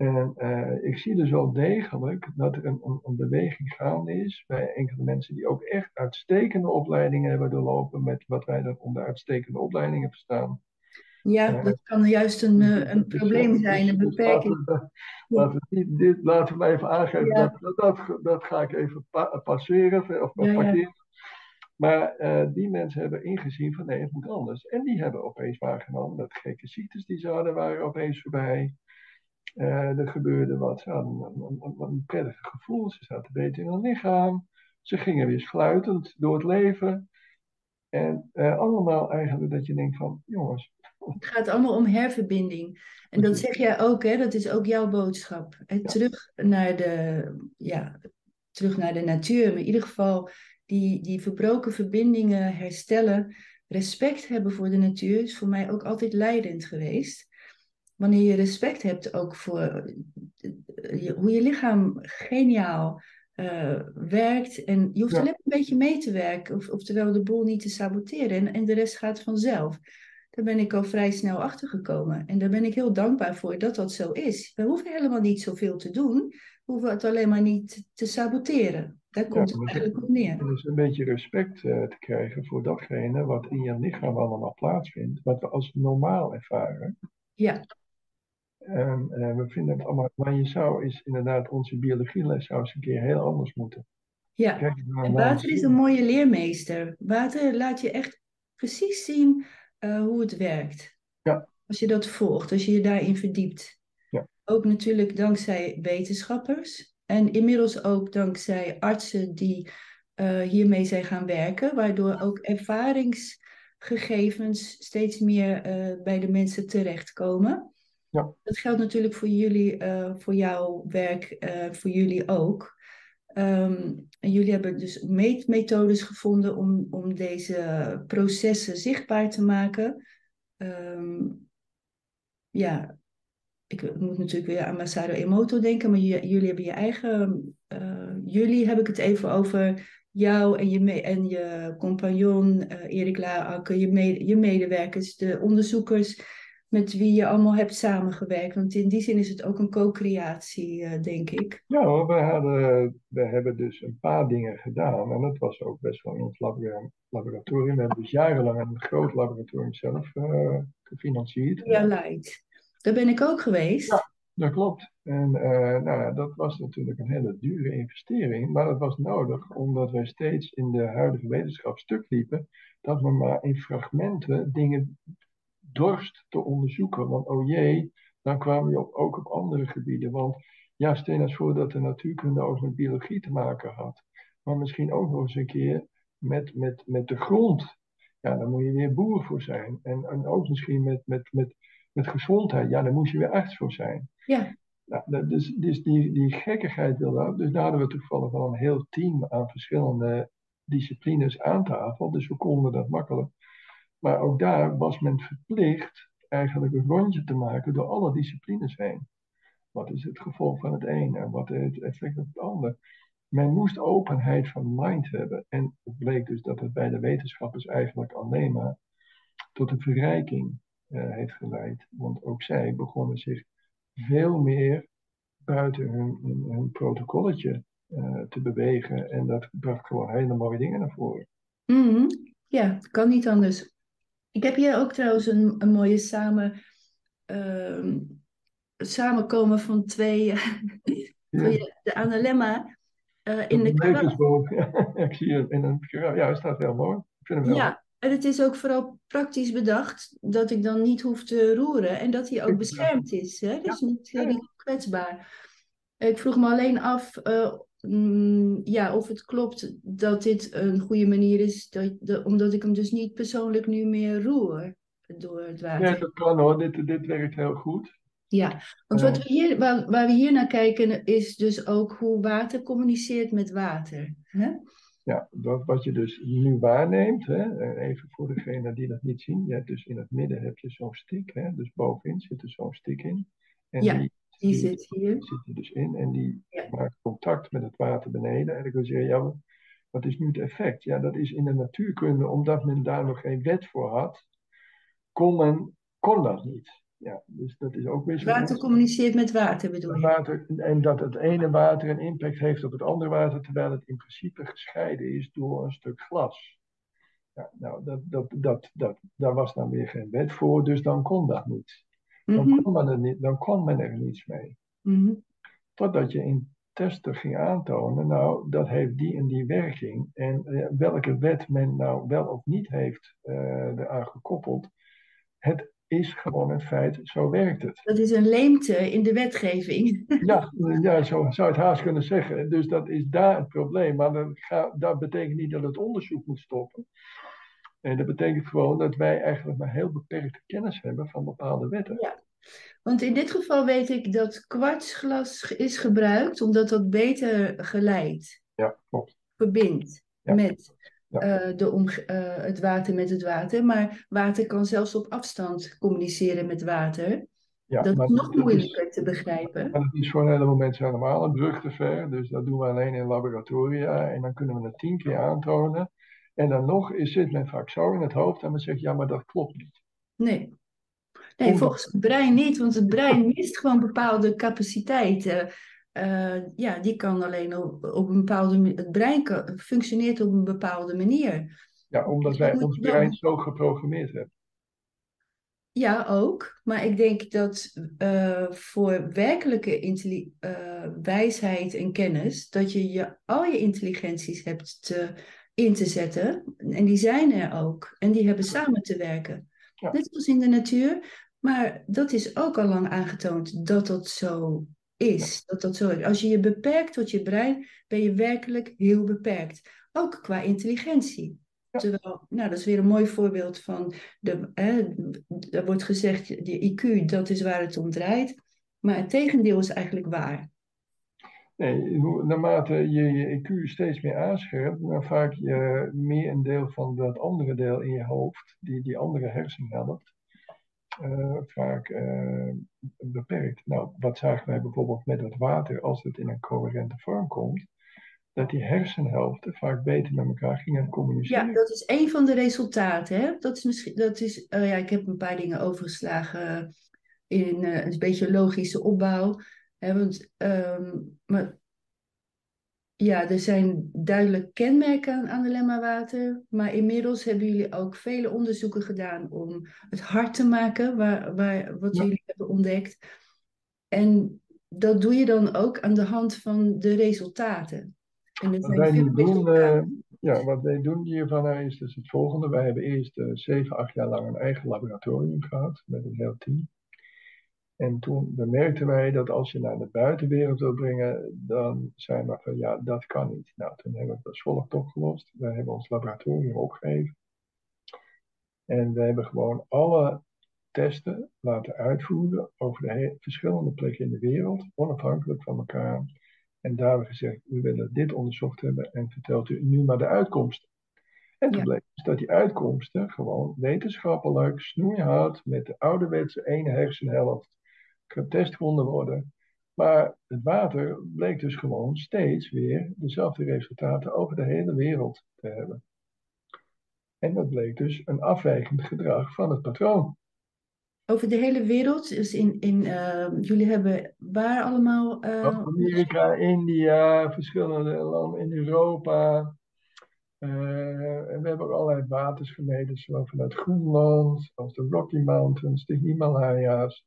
En uh, ik zie dus wel degelijk dat er een, een, een, beweging gaande is bij enkele mensen die ook echt uitstekende opleidingen hebben doorlopen met wat wij dan onder uitstekende opleidingen verstaan. Ja, uh, dat kan juist een, uh, een dus, probleem zijn, een dus beperking. Laten we, laten we, dit, laten we even aangeven, ja. dat, dat, dat, ga ik even pa passeren of ja, parkeren. Ja. Maar die mensen hebben ingezien van nee, het moet anders. En die hebben opeens waargenomen dat gekke ziektes die ze hadden, waren opeens voorbij. Uh, er gebeurde wat. Ze hadden een, een, een prettige gevoel. Ze zaten beter in hun lichaam. Ze gingen weer sluitend door het leven. En uh, allemaal eigenlijk dat je denkt van, jongens. Het gaat allemaal om herverbinding. En dat zeg jij ook, hè? dat is ook jouw boodschap. Ja. Terug, naar de, ja, terug naar de natuur. Maar in ieder geval die, die verbroken verbindingen herstellen. Respect hebben voor de natuur is voor mij ook altijd leidend geweest. Wanneer je respect hebt ook voor eh, je- hoe je lichaam geniaal eh, werkt. En je hoeft Ja. alleen een beetje mee te werken, of, oftewel de boel niet te saboteren. En, en de rest gaat vanzelf. Daar ben ik al vrij snel achter gekomen. En daar ben ik heel dankbaar voor dat dat zo is. We hoeven helemaal niet zoveel te doen. We hoeven het alleen maar niet te saboteren. Daar komt het eigenlijk op neer. En dus een beetje respect eh, te krijgen voor datgene wat in je lichaam allemaal plaatsvindt, wat we als normaal ervaren. Ja, En eh, we vinden het allemaal, maar je zou is inderdaad, onze biologieles zou eens een keer heel anders moeten. ja. En water is een mooie leermeester. Water laat je echt precies zien eh, hoe het werkt. Ja. Als je dat volgt, als je je daarin verdiept. Ja. Ook natuurlijk dankzij wetenschappers. En inmiddels ook dankzij artsen die eh, hiermee zijn gaan werken. Waardoor ook ervaringsgegevens steeds meer bij de mensen terechtkomen. Ja. Dat geldt natuurlijk voor jullie, eh, voor jouw werk, eh, voor jullie ook. Ehm, en jullie hebben dus meetmethodes gevonden om, om deze processen zichtbaar te maken. Ehm, ja, ik moet natuurlijk weer aan Masaru Emoto denken, maar jullie hebben je eigen. eh, jullie heb ik het even over jou en je, me- en je compagnon Erik Laarakke, je, je medewerkers, de onderzoekers met wie je allemaal hebt samengewerkt. Want in die zin is het ook een co-creatie, eh, denk ik. Ja, hoor, we, hadden, we hebben dus een paar dingen gedaan en dat was ook best wel in ons labora- laboratorium. We hebben dus jarenlang een groot laboratorium zelf eh, gefinancierd. Ja, Light. Daar ben ik ook geweest. Ja. Dat klopt. En eh, nou ja, dat was natuurlijk een hele dure investering, maar dat was nodig omdat wij steeds in de huidige wetenschap stuk liepen dat we maar in fragmenten dingen dorst te onderzoeken. Want oh jee, dan kwamen we op, ook op andere gebieden. Want ja, stel je eens voor dat de natuurkunde ook met biologie te maken had. Maar misschien ook nog eens een keer met, met, met de grond. Ja, daar moet je weer boer voor zijn. En, en ook misschien met, met, met, met gezondheid. Ja, daar moest je weer arts voor zijn. Ja. Nou, dus dus die, die gekkigheid wilde ook. Dus daar hadden we toevallig wel een heel team aan verschillende disciplines aan tafel. Dus we konden dat makkelijk. Maar ook daar was men verplicht eigenlijk een rondje te maken door alle disciplines heen. Wat is het gevolg van het een en wat is het effect op het ander? Men moest openheid van mind hebben. En het bleek dus dat het bij de wetenschappers eigenlijk alleen maar tot een verrijking eh, heeft geleid. Want ook zij begonnen zich veel meer buiten hun, hun, protocolletje eh, te bewegen. En dat bracht gewoon hele mooie dingen naar voren. Mhm. Ja, kan niet anders. Ik heb hier ook trouwens een, een mooie samen, ehm, samenkomen van twee, twee de analemma eh, in de. Ja, ik zie het in een ja, hij staat heel mooi. Ik vind hem heel Ja, en het is ook vooral praktisch bedacht dat ik dan niet hoef te roeren en dat hij ook beschermd is. Hè? Dus Ja, niet kwetsbaar. Ik vroeg me alleen af eh, mm, ja, of het klopt dat dit een goede manier is, dat, dat- omdat ik hem dus niet persoonlijk nu meer roer door het water. Ja, dat kan hoor. Dit, dit werkt heel goed. Ja, want wat we hier, waar, waar we hier naar kijken is dus ook hoe water communiceert met water. Hè? Ja, dat wat je dus nu waarneemt, hè, en even voor degenen die dat niet zien, je hebt dus in het midden heb je zo'n stick, hè, dus bovenin zit er zo'n stick in. En Ja, die, Die zit hier. zit er dus in en die Ja. maakt contact met het water beneden. En dan kun je zeggen, ja, wat- is nu het effect? Ja, dat is in de natuurkunde, omdat men daar nog geen wet voor had, kon men, kon dat niet. Ja, dus dat is ook weer zo. Water communiceert met water bedoel je? water, en dat het ene water een impact heeft op het andere water, terwijl het in principe gescheiden is door een stuk glas. Ja, nou, dat, dat, dat, dat, daar was dan weer geen wet voor, dus dan kon dat niet. Dan, Mhm, kon men er niet, dan kon men er niets mee. mhm. Totdat je in testen ging aantonen, nou, dat heeft die en die werking. En eh, welke wet men nou wel of niet heeft eh, eraan gekoppeld, het is gewoon een feit, zo werkt het. Dat is een leemte in de wetgeving. Ja, ja, zo zou je het haast kunnen zeggen. Dus dat is daar het probleem. Maar dat, dat betekent niet dat het onderzoek moet stoppen. En dat betekent gewoon dat wij eigenlijk maar heel beperkte kennis hebben van bepaalde wetten. Ja. Want in dit geval weet ik dat kwartsglas is gebruikt omdat dat beter geleidt, Ja, klopt. verbindt Ja. met Ja. eh, de omge- eh, het water met het water. Maar water kan zelfs op afstand communiceren met water. Ja, Dat is nog is- moeilijker te begrijpen. Maar dat is voor een heleboel mensen helemaal een brug te ver. Dus dat doen we alleen in laboratoria. En dan kunnen we het tien keer aantonen. En dan nog is, zit men vaak zo in het hoofd en men zegt, ja, maar dat klopt niet. Nee. Nee, volgens het brein niet, want het brein mist gewoon bepaalde capaciteiten. Eh, ja, die kan alleen op, op een bepaalde manier. Het brein kan- functioneert op een bepaalde manier. Ja, omdat wij ons brein zo geprogrammeerd hebben. Ja, ook. Maar ik denk dat eh, voor werkelijke eh, wijsheid en kennis, dat je, je al je intelligenties hebt te, in te zetten. En die zijn er ook. En die hebben samen te werken. Ja. Net zoals in de natuur. Maar dat is ook al lang aangetoond dat dat zo is. Dat dat zo is. Als je je beperkt tot je brein, ben je werkelijk heel beperkt. Ook qua intelligentie. Ja. Terwijl, nou, dat is weer een mooi voorbeeld van de, hè, er wordt gezegd, de IQ, dat is waar het om draait. Maar het tegendeel is eigenlijk waar. Nee, naarmate je je IQ steeds meer aanscherpt, dan vaak je meer een deel van dat andere deel in je hoofd, die, die andere hersenhelft, eh, vaak eh, beperkt. Nou, wat zagen wij bijvoorbeeld met het water als het in een coherente vorm komt? Dat die hersenhelften vaak beter met elkaar gingen communiceren. Ja, dat is een van de resultaten. Hè? Dat is misschien, dat is, eh, ja, ik heb een paar dingen overgeslagen in eh, een beetje logische opbouw. Hè? Want, ehm, maar, ja, er zijn duidelijk kenmerken aan, aan. Maar inmiddels hebben jullie ook vele onderzoeken gedaan om het hard te maken, waar, waar, wat Ja. jullie hebben ontdekt. En dat doe je dan ook aan de hand van de resultaten. En er Wat zijn wij veel doen, eh, ja, wat wij doen hiervan eh, is dus het volgende. Wij hebben eerst eh, zeven, acht jaar lang een eigen laboratorium gehad met een heel team. En toen bemerkten wij dat als je naar de buitenwereld wil brengen, dan zijn we van ja, dat kan niet. Nou, toen hebben we het als volgt opgelost. Wij hebben ons laboratorium opgegeven. En we hebben gewoon alle testen laten uitvoeren over de verschillende plekken in de wereld, onafhankelijk van elkaar. En daar hebben we gezegd, we willen dit onderzocht hebben en vertelt u nu maar de uitkomsten. En toen Ja. bleek dus dat die uitkomsten gewoon wetenschappelijk, snoeihard, met de ouderwetse ene hersenhelft getest konden worden. Maar het water bleek dus gewoon steeds weer dezelfde resultaten over de hele wereld te hebben. En dat bleek dus een afwijkend gedrag van het patroon. Over de hele wereld, dus in, in, eh, jullie hebben waar allemaal... eh, Amerika, India, verschillende landen in Europa. Eh, en we hebben ook allerlei waters gemeten, zowel vanuit Groenland als de Rocky Mountains, de Himalaya's.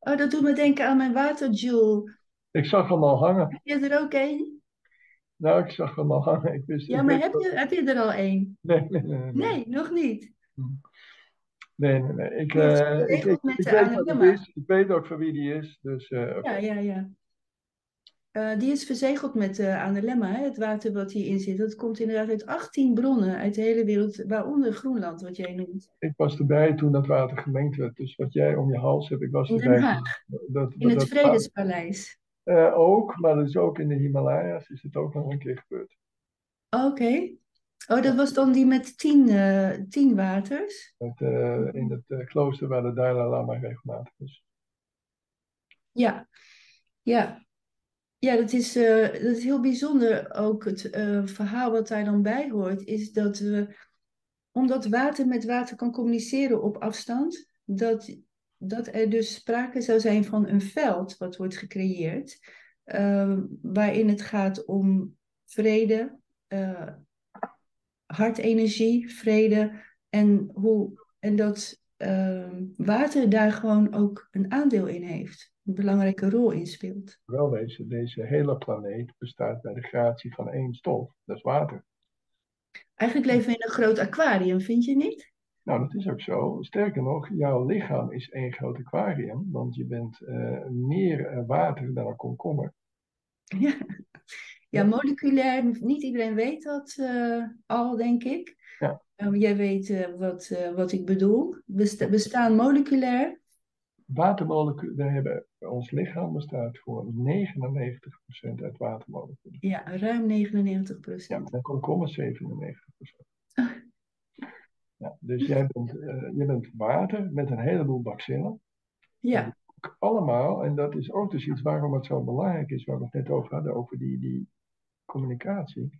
Oh, dat doet me denken aan mijn waterjoule. Ik zag hem al hangen. Heb je er ook één? Nou, ik zag hem al hangen. Ik wist, Ja, maar heb je, heb je er al één? Nee, nee, nee. Nee, Nee, nog niet. nee, nee. nee. Ik, eh, ik, weet wat het is. Ik weet ook van wie die is. Dus, eh. Ja, ja, ja. Eh, die is verzegeld met uh, Anelemma, hè, het water wat hierin zit. Dat komt inderdaad uit 18 bronnen uit de hele wereld, waaronder Groenland, wat jij noemt. Ik was erbij toen dat water gemengd werd. Dus wat jij om je hals hebt, ik was In erbij. Den Haag, Dat, in het dat- Vredespaleis. Eh, ook, maar dat is ook in de Himalaya's is het ook nog een keer gebeurd. Oké. Oh, dat was dan die met tien, eh, tien waters? Het, eh, in het eh, klooster waar de Dalai Lama regelmatig is. Ja, ja. Ja, dat is, eh, dat is heel bijzonder. Ook het eh, verhaal wat daar dan bij hoort, is dat we, omdat water met water kan communiceren op afstand, dat, dat er dus sprake zou zijn van een veld wat wordt gecreëerd, eh, waarin het gaat om vrede, eh, hartenergie, vrede en, hoe, en dat eh, water daar gewoon ook een aandeel in heeft, een belangrijke rol in speelt. Wel deze, deze hele planeet bestaat bij de gratie van één stof, dat is water. Eigenlijk leven we in een groot aquarium, vind je niet? Nou, dat is ook zo. Sterker nog, jouw lichaam is één groot aquarium, want je bent eh, meer eh, water dan een komkommer. Ja. Ja, moleculair, niet iedereen weet dat eh, al, denk ik. Ja. Eh, jij weet wat, wat ik bedoel. We sta- bestaan moleculair. Watermoleculen, we hebben, ons lichaam bestaat voor 99% uit watermoleculen. Ja, ruim 99 Ja, procent. en komkommer 97%. Ja, dus jij bent, je bent water met een heleboel bacillen. Ja, allemaal, en dat is ook dus iets waarom het zo belangrijk is, waar we het net over hadden, over die, die communicatie.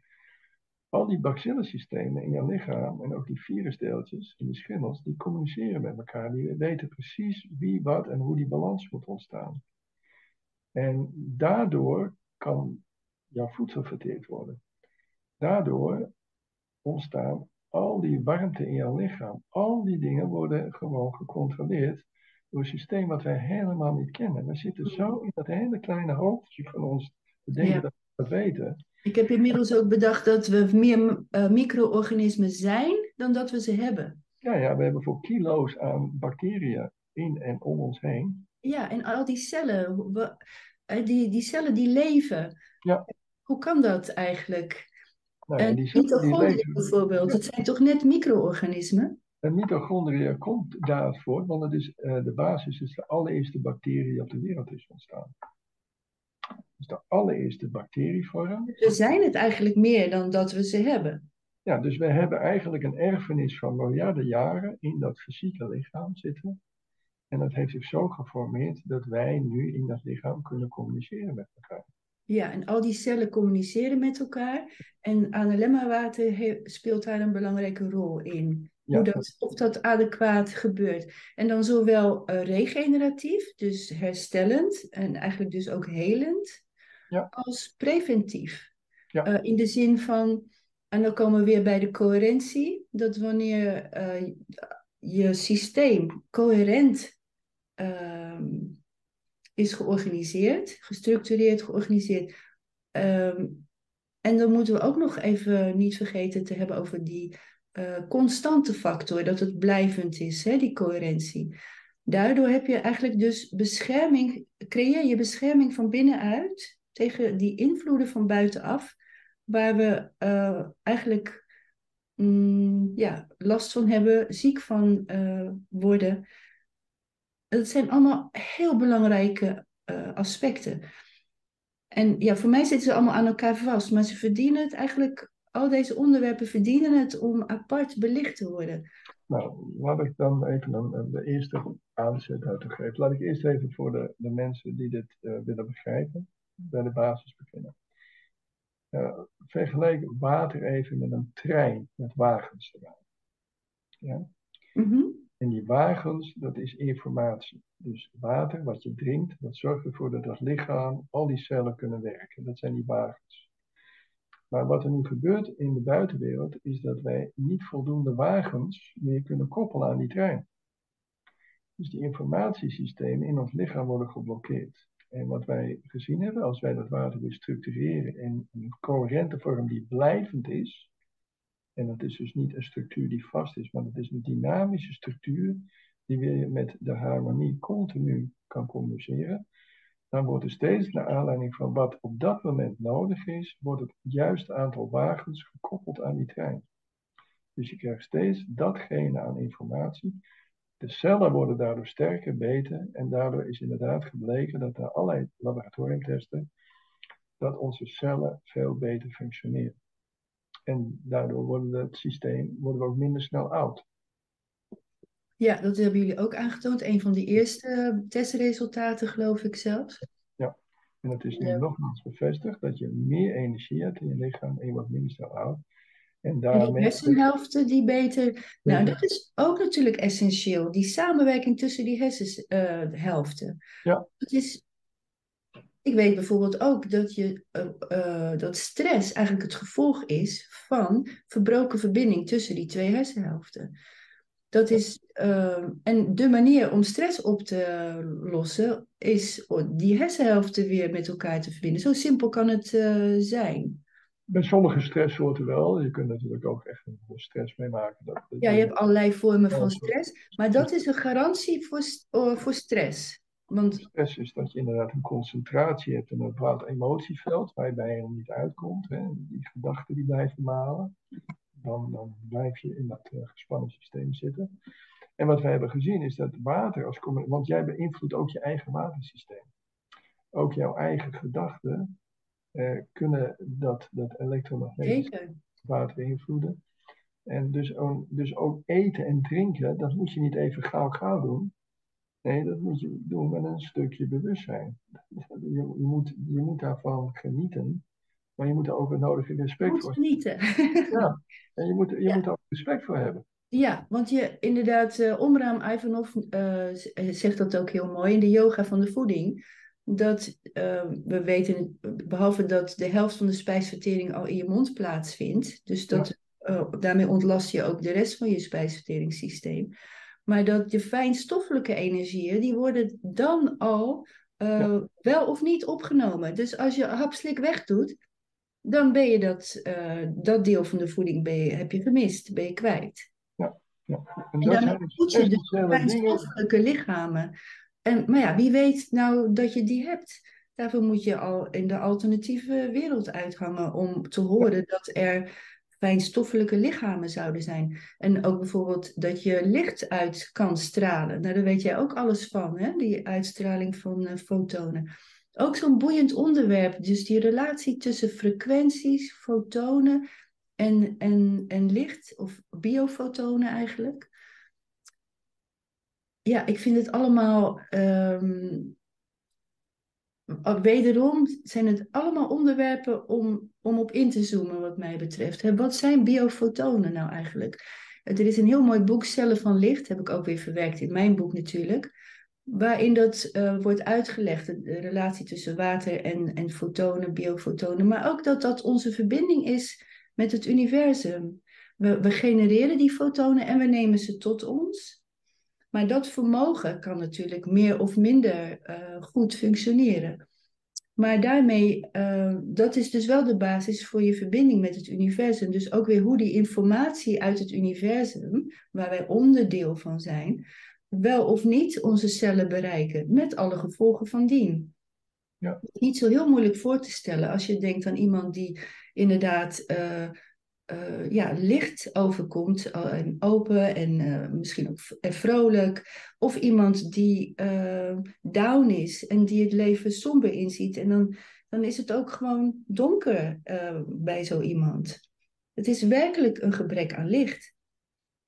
Al die bacillensystemen in je lichaam en ook die virusdeeltjes en die schimmels, die communiceren met elkaar. Die weten precies wie, wat en hoe die balans moet ontstaan. En daardoor kan jouw voedsel verteerd worden. Daardoor ontstaan al die warmte in jouw lichaam. Al die dingen worden gewoon gecontroleerd door een systeem wat wij helemaal niet kennen. We zitten zo in dat hele kleine hoofdje van ons te denken dat we dat weten. Ik heb inmiddels ook bedacht dat we meer uh, micro-organismen zijn dan dat we ze hebben. Ja, ja, we hebben voor kilo's aan bacteriën in en om ons heen. Ja, en al die cellen, we, eh, die, die cellen die leven. Ja. Hoe kan dat eigenlijk? Nou ja, die cellen, mitochondriën die bijvoorbeeld, dat zijn toch net micro-organismen? Een mitochondriën komt daarvoor, want het is, uh, de basis is de allereerste bacterie die op de wereld is ontstaan. Dus de allereerste bacterievorm. We zijn het eigenlijk meer dan dat we ze hebben. Ja, dus we hebben eigenlijk een erfenis van miljarden jaren in dat fysieke lichaam zitten. En dat heeft zich zo geformeerd dat wij nu in dat lichaam kunnen communiceren met elkaar. Ja, en al die cellen communiceren met elkaar. En analemma-water speelt daar een belangrijke rol in. Hoe dat, of dat adequaat gebeurt. En dan zowel uh, regeneratief, dus herstellend en eigenlijk dus ook helend, ja. als preventief. Ja. Uh, in de zin van, en dan komen we weer bij de coherentie, dat wanneer uh, je systeem coherent uh, is georganiseerd, gestructureerd, georganiseerd. Um, en dan moeten we ook nog even niet vergeten te hebben over die uh, constante factor, dat het blijvend is, hè, die coherentie. Daardoor heb je eigenlijk dus bescherming, creëer je bescherming van binnenuit tegen die invloeden van buitenaf, waar we uh, eigenlijk mm, ja, last van hebben, ziek van uh, worden. Dat zijn allemaal heel belangrijke uh, aspecten. En ja, voor mij zitten ze allemaal aan elkaar vast, maar ze verdienen het eigenlijk, al deze onderwerpen verdienen het om apart belicht te worden. Nou, laat ik dan even de eerste aanzet uit te geven. Laat ik eerst even voor de, de mensen die dit willen begrijpen, bij de basis beginnen. Uh, vergelijk water even met een trein met wagens erbij. Ja? Mm -hmm. En die wagens, dat is informatie. Dus water, wat je drinkt, dat zorgt ervoor dat het lichaam, al die cellen kunnen werken. Dat zijn die wagens. Maar wat er nu gebeurt in de buitenwereld, is dat wij niet voldoende wagens meer kunnen koppelen aan die trein. Dus die informatiesystemen in ons lichaam worden geblokkeerd. En wat wij gezien hebben, als wij dat water weer structureren in een coherente vorm die blijvend is, en dat is dus niet een structuur die vast is, maar het is een dynamische structuur die weer met de harmonie continu kan communiceren. Dan wordt er steeds naar aanleiding van wat op dat moment nodig is, wordt het juiste aantal wagens gekoppeld aan die trein. Dus je krijgt steeds datgene aan informatie. De cellen worden daardoor sterker, beter. En daardoor is inderdaad gebleken dat er allerlei laboratoriumtesten, dat onze cellen veel beter functioneren. En daardoor worden we het systeem worden we ook minder snel oud. Ja, dat hebben jullie ook aangetoond. Een van de eerste testresultaten, geloof ik zelfs. Ja, en het is nu ja. nogmaals bevestigd dat je meer energie hebt in je lichaam en je wordt minder snel oud. En, daarmee... die hersenhelften die beter... Nou, dat is ook natuurlijk essentieel. Die samenwerking tussen die hersenhelften. ja. Dat is ik weet bijvoorbeeld ook dat, je, uh, uh, dat stress eigenlijk het gevolg is van verbroken verbinding tussen die twee hersenhelften. Dat is, uh, en de manier om stress op te lossen is die hersenhelften weer met elkaar te verbinden. Zo simpel kan het zijn. Bij sommige stresssoorten wel. Je kunt natuurlijk ook echt een stress meemaken. Dat, dat ja, je hebt allerlei vormen van stress. Maar dat is een garantie voor, voor stress. Want... Stress is dat je inderdaad een concentratie hebt en een bepaald emotieveld waar je bij helemaal niet uitkomt. Hè. Die gedachten die blijven malen. Dan, dan blijf je in dat uh, gespannen systeem zitten. En wat wij hebben gezien is dat water als want jij beïnvloedt ook je eigen watersysteem. Ook jouw eigen gedachten uh, kunnen dat, dat elektromagnetisch water beïnvloeden. En dus, dus ook eten en drinken, dat moet je niet even gauw gauw doen. Nee, dat moet je doen met een stukje bewustzijn. Je, je, moet, je moet daarvan genieten, maar je moet er ook een nodige respect Moet voor genieten. Ja, en je moet, je Ja. moet er ook respect voor hebben. Ja, want je inderdaad, eh Omraam Ivanov eh, eh, zegt dat ook heel mooi in de yoga van de voeding. Dat eh, we weten, behalve dat de helft van de spijsvertering al in je mond plaatsvindt, dus dat, eh, daarmee ontlast je ook de rest van je spijsverteringssysteem. Maar dat je fijnstoffelijke energieën, die worden dan al eh, Ja. wel of niet opgenomen. Dus als je hapslik wegdoet, dan ben je dat, eh, dat deel van de voeding ben je, heb je gemist, ben je kwijt. En En dat daarmee zijn dus voed je dus dingen. fijnstoffelijke lichamen. En, maar ja, wie weet nou dat je die hebt? Daarvoor moet je al in de alternatieve wereld uithangen om te horen dat er fijnstoffelijke lichamen zouden zijn. En ook bijvoorbeeld dat je licht uit kan stralen. Nou, daar weet jij ook alles van, hè? die uitstraling van eh, fotonen. Ook zo'n boeiend onderwerp, dus die relatie tussen frequenties, fotonen en, en, en licht, of biofotonen eigenlijk. Ja, ik vind het allemaal. ehm, wederom zijn het allemaal onderwerpen om, om op in te zoomen, wat mij betreft. Wat zijn biofotonen nou eigenlijk? Er is een heel mooi boek, Cellen van Licht, heb ik ook weer verwerkt in mijn boek natuurlijk. Waarin dat eh, wordt uitgelegd, de relatie tussen water en, en fotonen, biofotonen. Maar ook dat dat onze verbinding is met het universum. We, we genereren die fotonen en we nemen ze tot ons. Maar dat vermogen kan natuurlijk meer of minder eh, goed functioneren. Maar daarmee, eh, dat is dus wel de basis voor je verbinding met het universum. Dus ook weer hoe die informatie uit het universum, waar wij onderdeel van zijn, wel of niet onze cellen bereiken, met alle gevolgen van dien. Ja. Niet zo heel moeilijk voor te stellen als je denkt aan iemand die inderdaad eh, eh, ja, licht overkomt eh, en open en eh, misschien ook vrolijk. Of iemand die down is en die het leven somber inziet. En dan, dan is het ook gewoon donker bij zo iemand. Het is werkelijk een gebrek aan licht.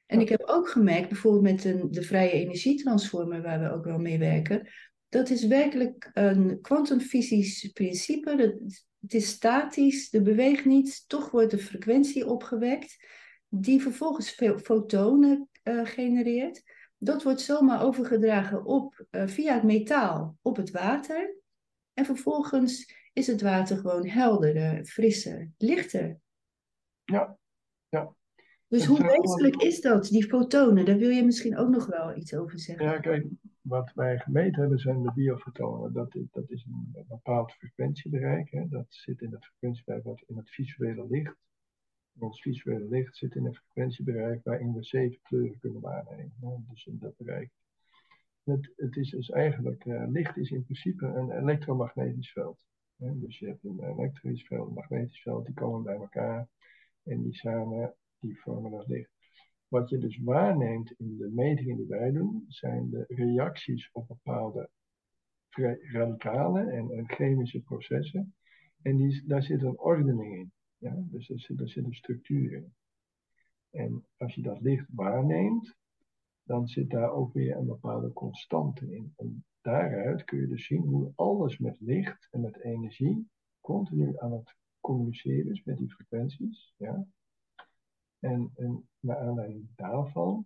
En ik heb ook gemerkt, bijvoorbeeld met een, de vrije energietransformer, waar we ook wel mee werken, dat is werkelijk een kwantumfysisch principe. Dat, het is statisch, er beweegt niets, toch wordt de frequentie opgewekt, die vervolgens veel fotonen eh, genereert. Dat wordt zomaar overgedragen op, eh, via het metaal op het water. En vervolgens is het water gewoon helderder, frisser, lichter. Ja, ja. Dus hoe wezenlijk is dat, die fotonen? Daar wil je misschien ook nog wel iets over zeggen. Ja, kijk, wat wij gemeten hebben zijn de biofotonen. Dat is, dat is een bepaald frequentiebereik. Hè. Dat zit in het frequentiebereik wat in het visuele licht. Ons visuele licht zit in een frequentiebereik waarin we zeven kleuren kunnen waarnemen. Hè. Dus in dat bereik. Het, het is dus eigenlijk, eh, licht is in principe een elektromagnetisch veld. Hè. Dus je hebt een elektrisch veld, een magnetisch veld, die komen bij elkaar. En die samen, die vormen dat licht. Wat je dus waarneemt in de metingen die wij doen, zijn de reacties op bepaalde radicalen en, chemische processen. En die, daar zit een ordening in. Ja? Dus er zit, er zit een structuur in. En als je dat licht waarneemt, dan zit daar ook weer een bepaalde constante in. En daaruit kun je dus zien hoe alles met licht en met energie continu aan het communiceren is met die frequenties. Ja? En, en naar aanleiding daarvan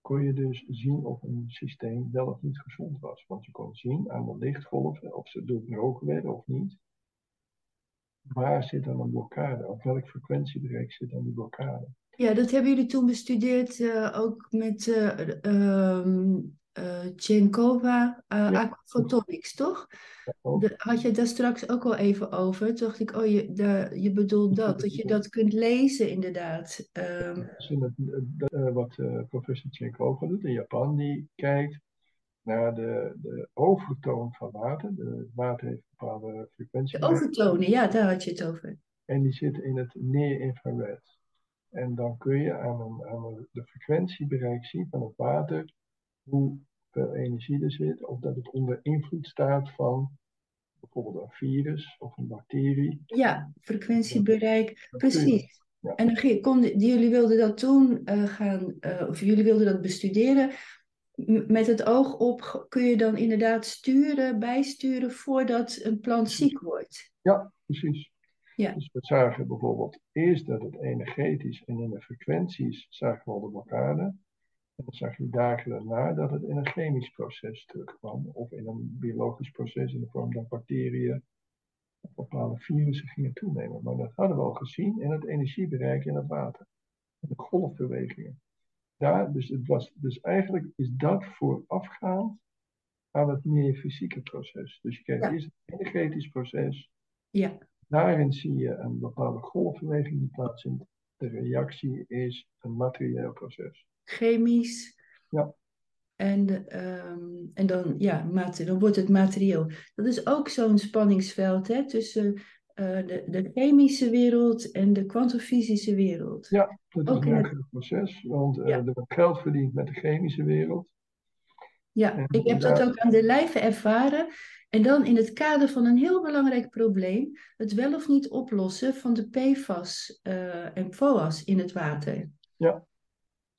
kon je dus zien of een systeem wel of niet gezond was. Want je kon zien aan de lichtgolven of ze doorbroken werden of niet. Waar zit dan een blokkade? Op welk frequentiebereik zit dan die blokkade? Ja, dat hebben jullie toen bestudeerd, eh, ook met ehm eh, Chenkova, eh, Ja. aquaphotonics, toch? De- had je daar straks ook al even over? Toen dacht ik, oh, je, daar, je bedoelt dat, dat je dat kunt lezen inderdaad. Ehm, het, eh, wat professor Chenkova doet in Japan, die kijkt naar de, de overtoon van water. De, water heeft bepaalde de frequentie. overtonen, ja, daar had je het over. En die zit in het near-infrared. En dan kun je aan, een, aan een, de frequentiebereik zien van het water hoeveel energie er zit. Of dat het onder invloed staat van bijvoorbeeld een virus of een bacterie. Ja, frequentiebereik, precies. Ja. En dan konden, jullie wilden dat toen eh, gaan, eh, of jullie wilden dat bestuderen. m- met het oog op kun je dan inderdaad sturen, bijsturen voordat een plant ziek wordt. Ja, precies. Ja. Dus we zagen bijvoorbeeld eerst dat het energetisch en in de frequenties zagen we al de blokkade. En dan zag je dagen daarna dat het in een chemisch proces terugkwam. Of in een biologisch proces in de vorm dat bacteriën of bepaalde virussen gingen toenemen. Maar dat hadden we al gezien in het energiebereik in het water. In de golfbewegingen. Daar, dus, het was, dus eigenlijk is dat voorafgaand aan het meer fysieke proces. Dus je krijgt Ja. eerst het energetisch proces. Ja, Daarin zie je een bepaalde golfbeweging die plaatsvindt. De reactie is een materieel proces. Chemisch. Ja. En, ehm, en dan, ja, dan wordt het materieel. Dat is ook zo'n spanningsveld hè, tussen eh, de, de chemische wereld en de kwantumfysische wereld. Ja, dat is Ook een het- erg proces, want eh, Ja. er wordt geld verdiend met de chemische wereld. Ja, En ik heb dat ook aan de lijve ervaren. En dan in het kader van een heel belangrijk probleem, het wel of niet oplossen van de PFAS eh, en PFOA's in het water. Ja.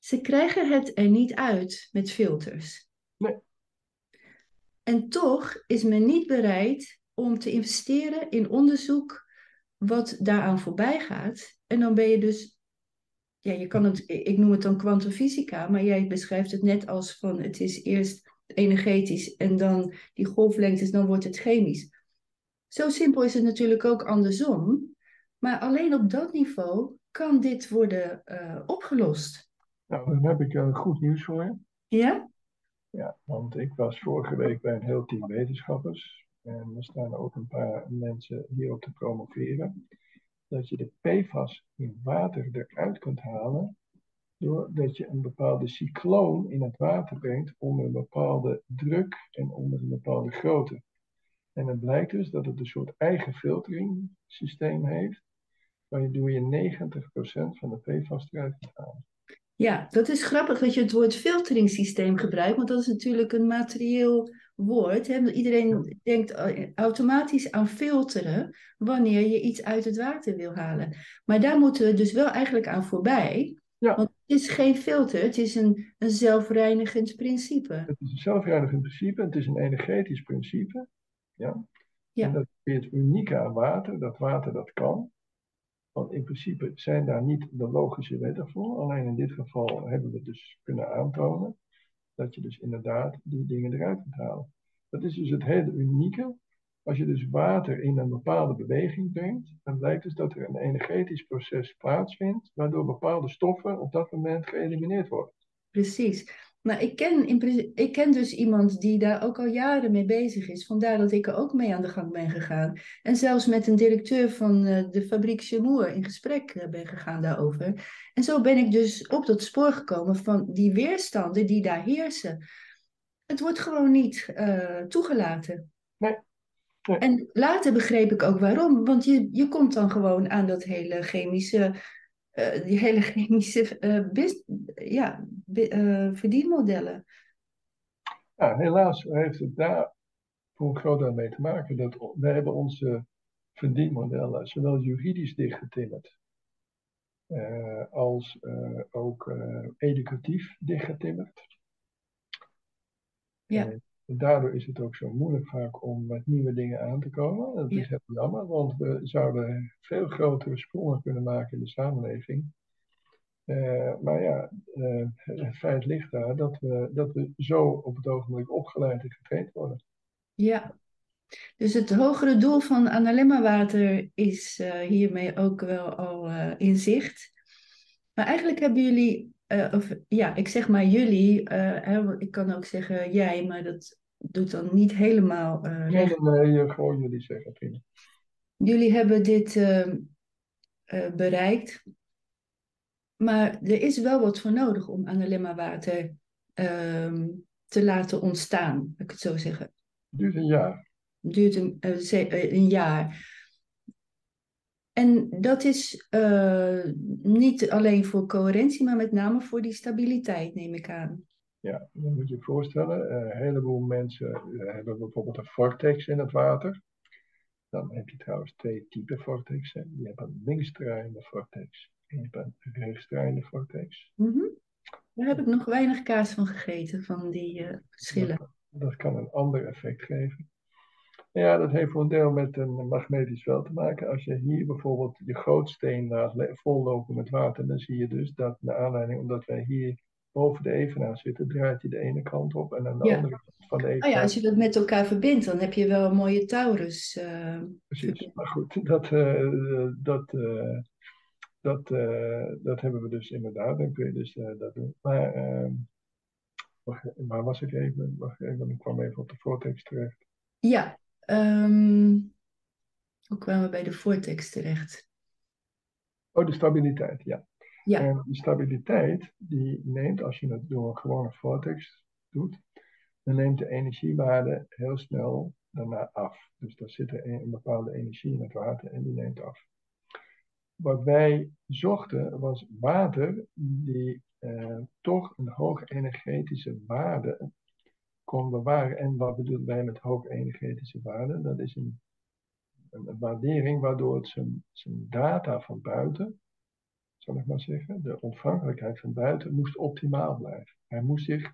Ze krijgen het er niet uit met filters. Nee. En toch is men niet bereid om te investeren in onderzoek wat daaraan voorbij gaat. En dan ben je dus, ja, je kan het, ik noem het dan kwantumfysica, maar jij beschrijft het net als van het is eerst energetisch en dan die golflengtes, dan wordt het chemisch. Zo simpel is het natuurlijk ook andersom. Maar alleen op dat niveau kan dit worden eh, opgelost. Nou, dan heb ik eh, goed nieuws voor je. Ja? Ja, want ik was vorige week bij een heel team wetenschappers. En er staan ook een paar mensen hierop te promoveren. Dat je de PFAS in water eruit kunt halen. Doordat je een bepaalde cycloon in het water brengt onder een bepaalde druk en onder een bepaalde grootte. En het blijkt dus dat het een soort eigen filtering systeem heeft. Waardoor je 90% van de PFAS eruit kunt halen. Ja, dat is grappig dat je het woord filteringssysteem gebruikt, want dat is natuurlijk een materieel woord. Hè? Iedereen denkt eh, automatisch aan filteren wanneer je iets uit het water wil halen. Maar daar moeten we dus wel eigenlijk aan voorbij. Ja. Want het is geen filter, het is een, een zelfreinigend principe. Het is een zelfreinigend principe, het is een energetisch principe. Ja? Ja. En dat is het unieke aan water, dat water dat kan. Want in principe zijn daar niet de logische wetten voor. Alleen in dit geval hebben we dus kunnen aantonen dat je dus inderdaad die dingen eruit kunt halen. Dat is dus het hele unieke. Als je dus water in een bepaalde beweging brengt, dan blijkt dus dat er een energetisch proces plaatsvindt, waardoor bepaalde stoffen op dat moment geëlimineerd worden. Precies. Maar ik ken, in, ik ken dus iemand die daar ook al jaren mee bezig is. Vandaar dat ik er ook mee aan de gang ben gegaan. En zelfs met een directeur van eh, de fabriek Chemour in gesprek eh, ben gegaan daarover. En zo ben ik dus op dat spoor gekomen van die weerstanden die daar heersen. Het wordt gewoon niet eh, toegelaten. Nee. Nee. En later begreep ik ook waarom. Want je, je komt dan gewoon aan dat hele chemische eh, die hele chemische eh, bus- ja, eh, verdienmodellen. Ja, helaas heeft het daar voor een groot deel mee te maken dat wij hebben onze verdienmodellen zowel juridisch dichtgetimmerd als ook educatief dichtgetimmerd. Ja. Daardoor is het ook zo moeilijk vaak om met nieuwe dingen aan te komen. Dat is heel jammer, want we zouden veel grotere sprongen kunnen maken in de samenleving. Eh, maar ja, eh, het feit ligt daar dat we, dat we zo op het ogenblik opgeleid en getraind worden. Ja. Dus het hogere doel van Analemma Water is eh, hiermee ook wel al in zicht. Maar eigenlijk hebben jullie, eh, of ja, ik zeg maar jullie, eh, ik kan ook zeggen jij, maar dat doet dan niet helemaal eh, Nee, nee, gewoon jullie zeggen, prima. Jullie hebben dit eh, eh, bereikt. Maar er is wel wat voor nodig om Analemma Water ehm, te laten ontstaan, laat ik het zo zeggen. Het duurt een jaar. Het duurt een, een jaar. En dat is eh, niet alleen voor coherentie, maar met name voor die stabiliteit, neem ik aan. Ja, dan moet je je voorstellen, eh, een heleboel mensen eh, hebben bijvoorbeeld een vortex in het water. Dan heb je trouwens twee typen vortexen. Je hebt een linksdraaiende vortex en je hebt een rechtsdraaiende vortex. Mhm. Daar heb ik nog weinig kaas van gegeten, van die uh, verschillen. Dat, dat, kan een ander effect geven. Ja, dat heeft voor een deel met een magnetisch veld te maken. Als je hier bijvoorbeeld je grootsteen laat vollopen met water, dan zie je dus dat, naar aanleiding, omdat wij hier boven de evenaar zitten, draait hij de ene kant op en aan de andere kant van de evenaar. Oh ja, als je dat met elkaar verbindt, dan heb je wel een mooie Taurus. Uh, Precies, maar goed, dat, uh, dat, uh, dat, dat hebben we dus inderdaad, dan kun je dus dat doen. Maar, ehm, waar was ik even? Wacht even, ik kwam even op de vortex terecht. Ja, um, hoe kwamen we bij de vortex terecht? Oh, de stabiliteit, ja. Ja. En die stabiliteit, die neemt, als je het door een gewone vortex doet, dan neemt de energiewaarde heel snel daarna af. Dus daar zit een, een bepaalde energie in het water en die neemt af. Wat wij zochten was water die eh, toch een hoge energetische waarde kon bewaren. En wat bedoelen wij met hoge energetische waarde? Dat is een, een waardering waardoor het zijn, zijn data van buiten zal ik maar zeggen, de ontvankelijkheid van buiten moest optimaal blijven. Hij moest zich,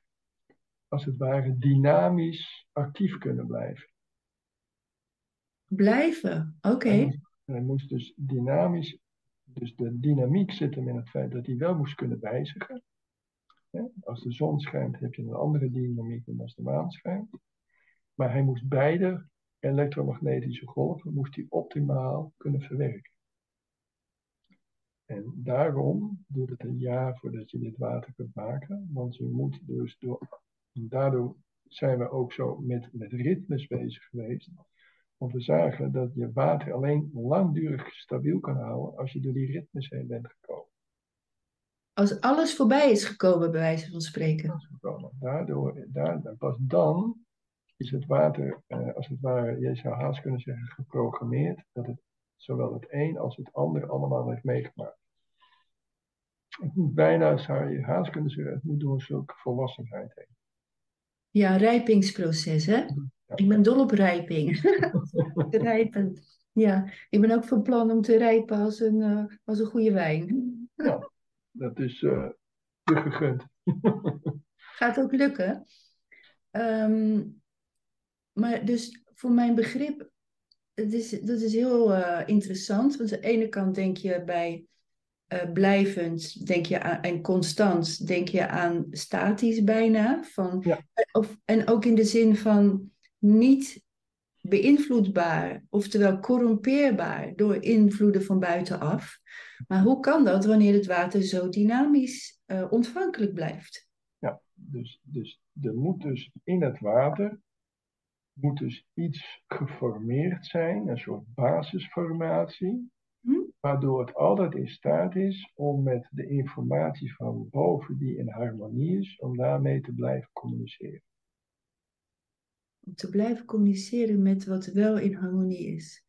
als het ware, dynamisch actief kunnen blijven. Blijven, oké. Hij, moest dus dynamisch, dus de dynamiek zit hem in het feit dat hij wel moest kunnen wijzigen. Als de zon schijnt heb je een andere dynamiek dan als de maan schijnt. Maar hij moest beide elektromagnetische golven moest hij optimaal kunnen verwerken. En daarom duurt het een jaar voordat je dit water kunt maken. Want je moet dus door. Daardoor zijn we ook zo met, met ritmes bezig geweest. Want we zagen dat je water alleen langdurig stabiel kan houden als je door die ritmes heen bent gekomen. Als alles voorbij is gekomen, bij wijze van spreken. Daardoor, daar, pas dan is het water, eh, als het ware, je zou haast kunnen zeggen, geprogrammeerd. Dat het zowel het een als het ander allemaal heeft meegemaakt. Het moet bijna, zou je haast kunnen zeggen, het moet door een soort volwassenheid heen. Ja, rijpingsproces, hè? Ik ben dol op rijping. Rijpen. Ja, ik ben ook van plan om te rijpen als een, uh, als een goede wijn. Ja, dat is uh, gegund. Gaat ook lukken. Um, maar dus voor mijn begrip, het is, dat is heel uh, interessant. Want aan de ene kant denk je bij uh, blijvend, denk je aan, en constant, denk je aan statisch bijna. Van, ja. of, en ook in de zin van niet beïnvloedbaar, oftewel corrumpeerbaar door invloeden van buitenaf. Maar hoe kan dat wanneer het water zo dynamisch uh, ontvankelijk blijft? Ja, dus, dus er moet dus in het water moet dus iets geformeerd zijn, een soort basisformatie, hm? waardoor het altijd in staat is om met de informatie van boven die in harmonie is, om daarmee te blijven communiceren. Om te blijven communiceren met wat wel in harmonie is.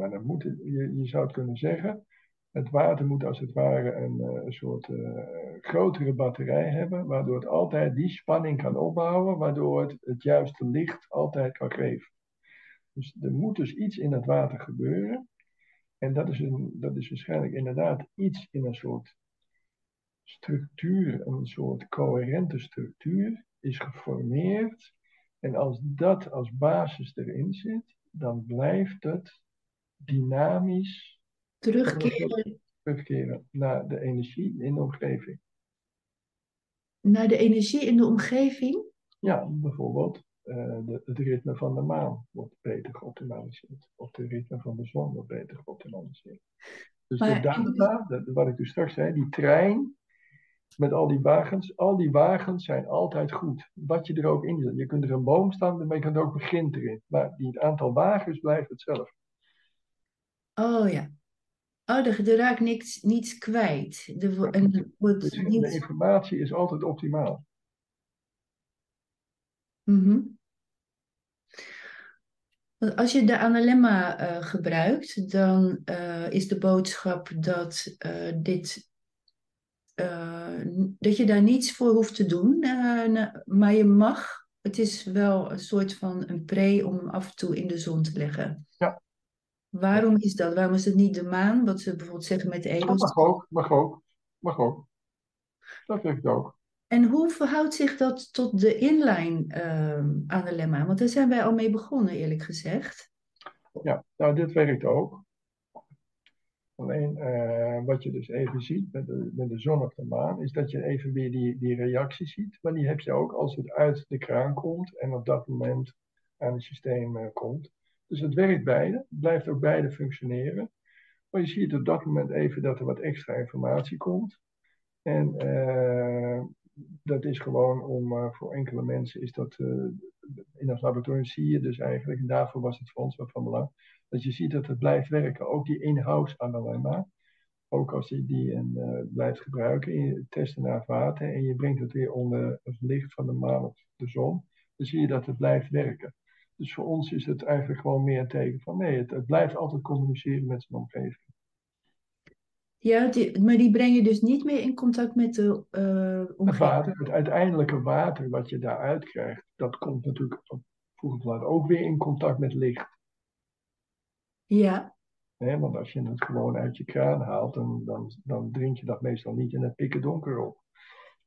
Maar dan moet je, je zou kunnen zeggen, het water moet als het ware een, eh, soort uh, grotere batterij hebben, waardoor het altijd die spanning kan opbouwen, waardoor het het juiste licht altijd kan geven. Dus er moet dus iets in het water gebeuren. En dat is, een, dat is waarschijnlijk inderdaad iets in een soort structuur, een soort coherente structuur, is geformeerd. En als dat als basis erin zit, dan blijft het dynamisch terugkeren. Terugkeren naar de energie in de omgeving. Naar de energie in de omgeving? Ja, bijvoorbeeld uh, de, het ritme van de maan wordt beter geoptimaliseerd. Of het ritme van de zon wordt beter geoptimaliseerd. Dus maar de data, de, wat ik dus straks zei, die trein met al die wagens, al die wagens zijn altijd goed. Wat je er ook in zet. Je kunt er een boom staan, maar je kunt er ook begint erin. Maar die, het aantal wagens blijft hetzelfde. Oh ja. Oh, er, er raakt niets, niets kwijt. De, en wordt niet... De informatie is altijd optimaal. Mm Als je de analemma uh, gebruikt, dan uh, is de boodschap dat uh, dit. dat je daar niets voor hoeft te doen, maar je mag. Het is wel een soort van een pre om hem af en toe in de zon te leggen. Ja. Waarom is dat? Waarom is het niet de maan, wat ze bijvoorbeeld zeggen met edels? mag ook, mag ook, mag ook. Dat werkt ook. En hoe verhoudt zich dat tot de inline uh, analemma? Want daar zijn wij al mee begonnen, eerlijk gezegd. Ja, nou, dit werkt ook. Alleen uh, wat je dus even ziet met de, met de zon of de maan, is dat je even weer die, die reactie ziet. Maar die heb je ook als het uit de kraan komt en op dat moment aan het systeem uh, komt. Dus het werkt beide, het blijft ook beide functioneren. Maar je ziet op dat moment even dat er wat extra informatie komt. En uh, dat is gewoon om, uh, voor enkele mensen is dat, uh, in het laboratorium zie je dus eigenlijk, en daarvoor was het voor ons wel van belang, dat je ziet dat het blijft werken. Ook die in-house analyma, ook als je die blijft gebruiken, in je testen naar water en je brengt het weer onder het licht van de maan of de zon, dan zie je dat het blijft werken. Dus voor ons is het eigenlijk gewoon meer een teken van nee, het, het blijft altijd communiceren met zijn omgeving. Ja, die, maar die breng je dus niet meer in contact met de uh, omgeving? Het water, het uiteindelijke water wat je daaruit krijgt, dat komt natuurlijk vroeg of laat ook weer in contact met licht. Ja. Nee, want als je het gewoon uit je kraan haalt, dan, dan, dan drink je dat meestal niet in het pikken donker op.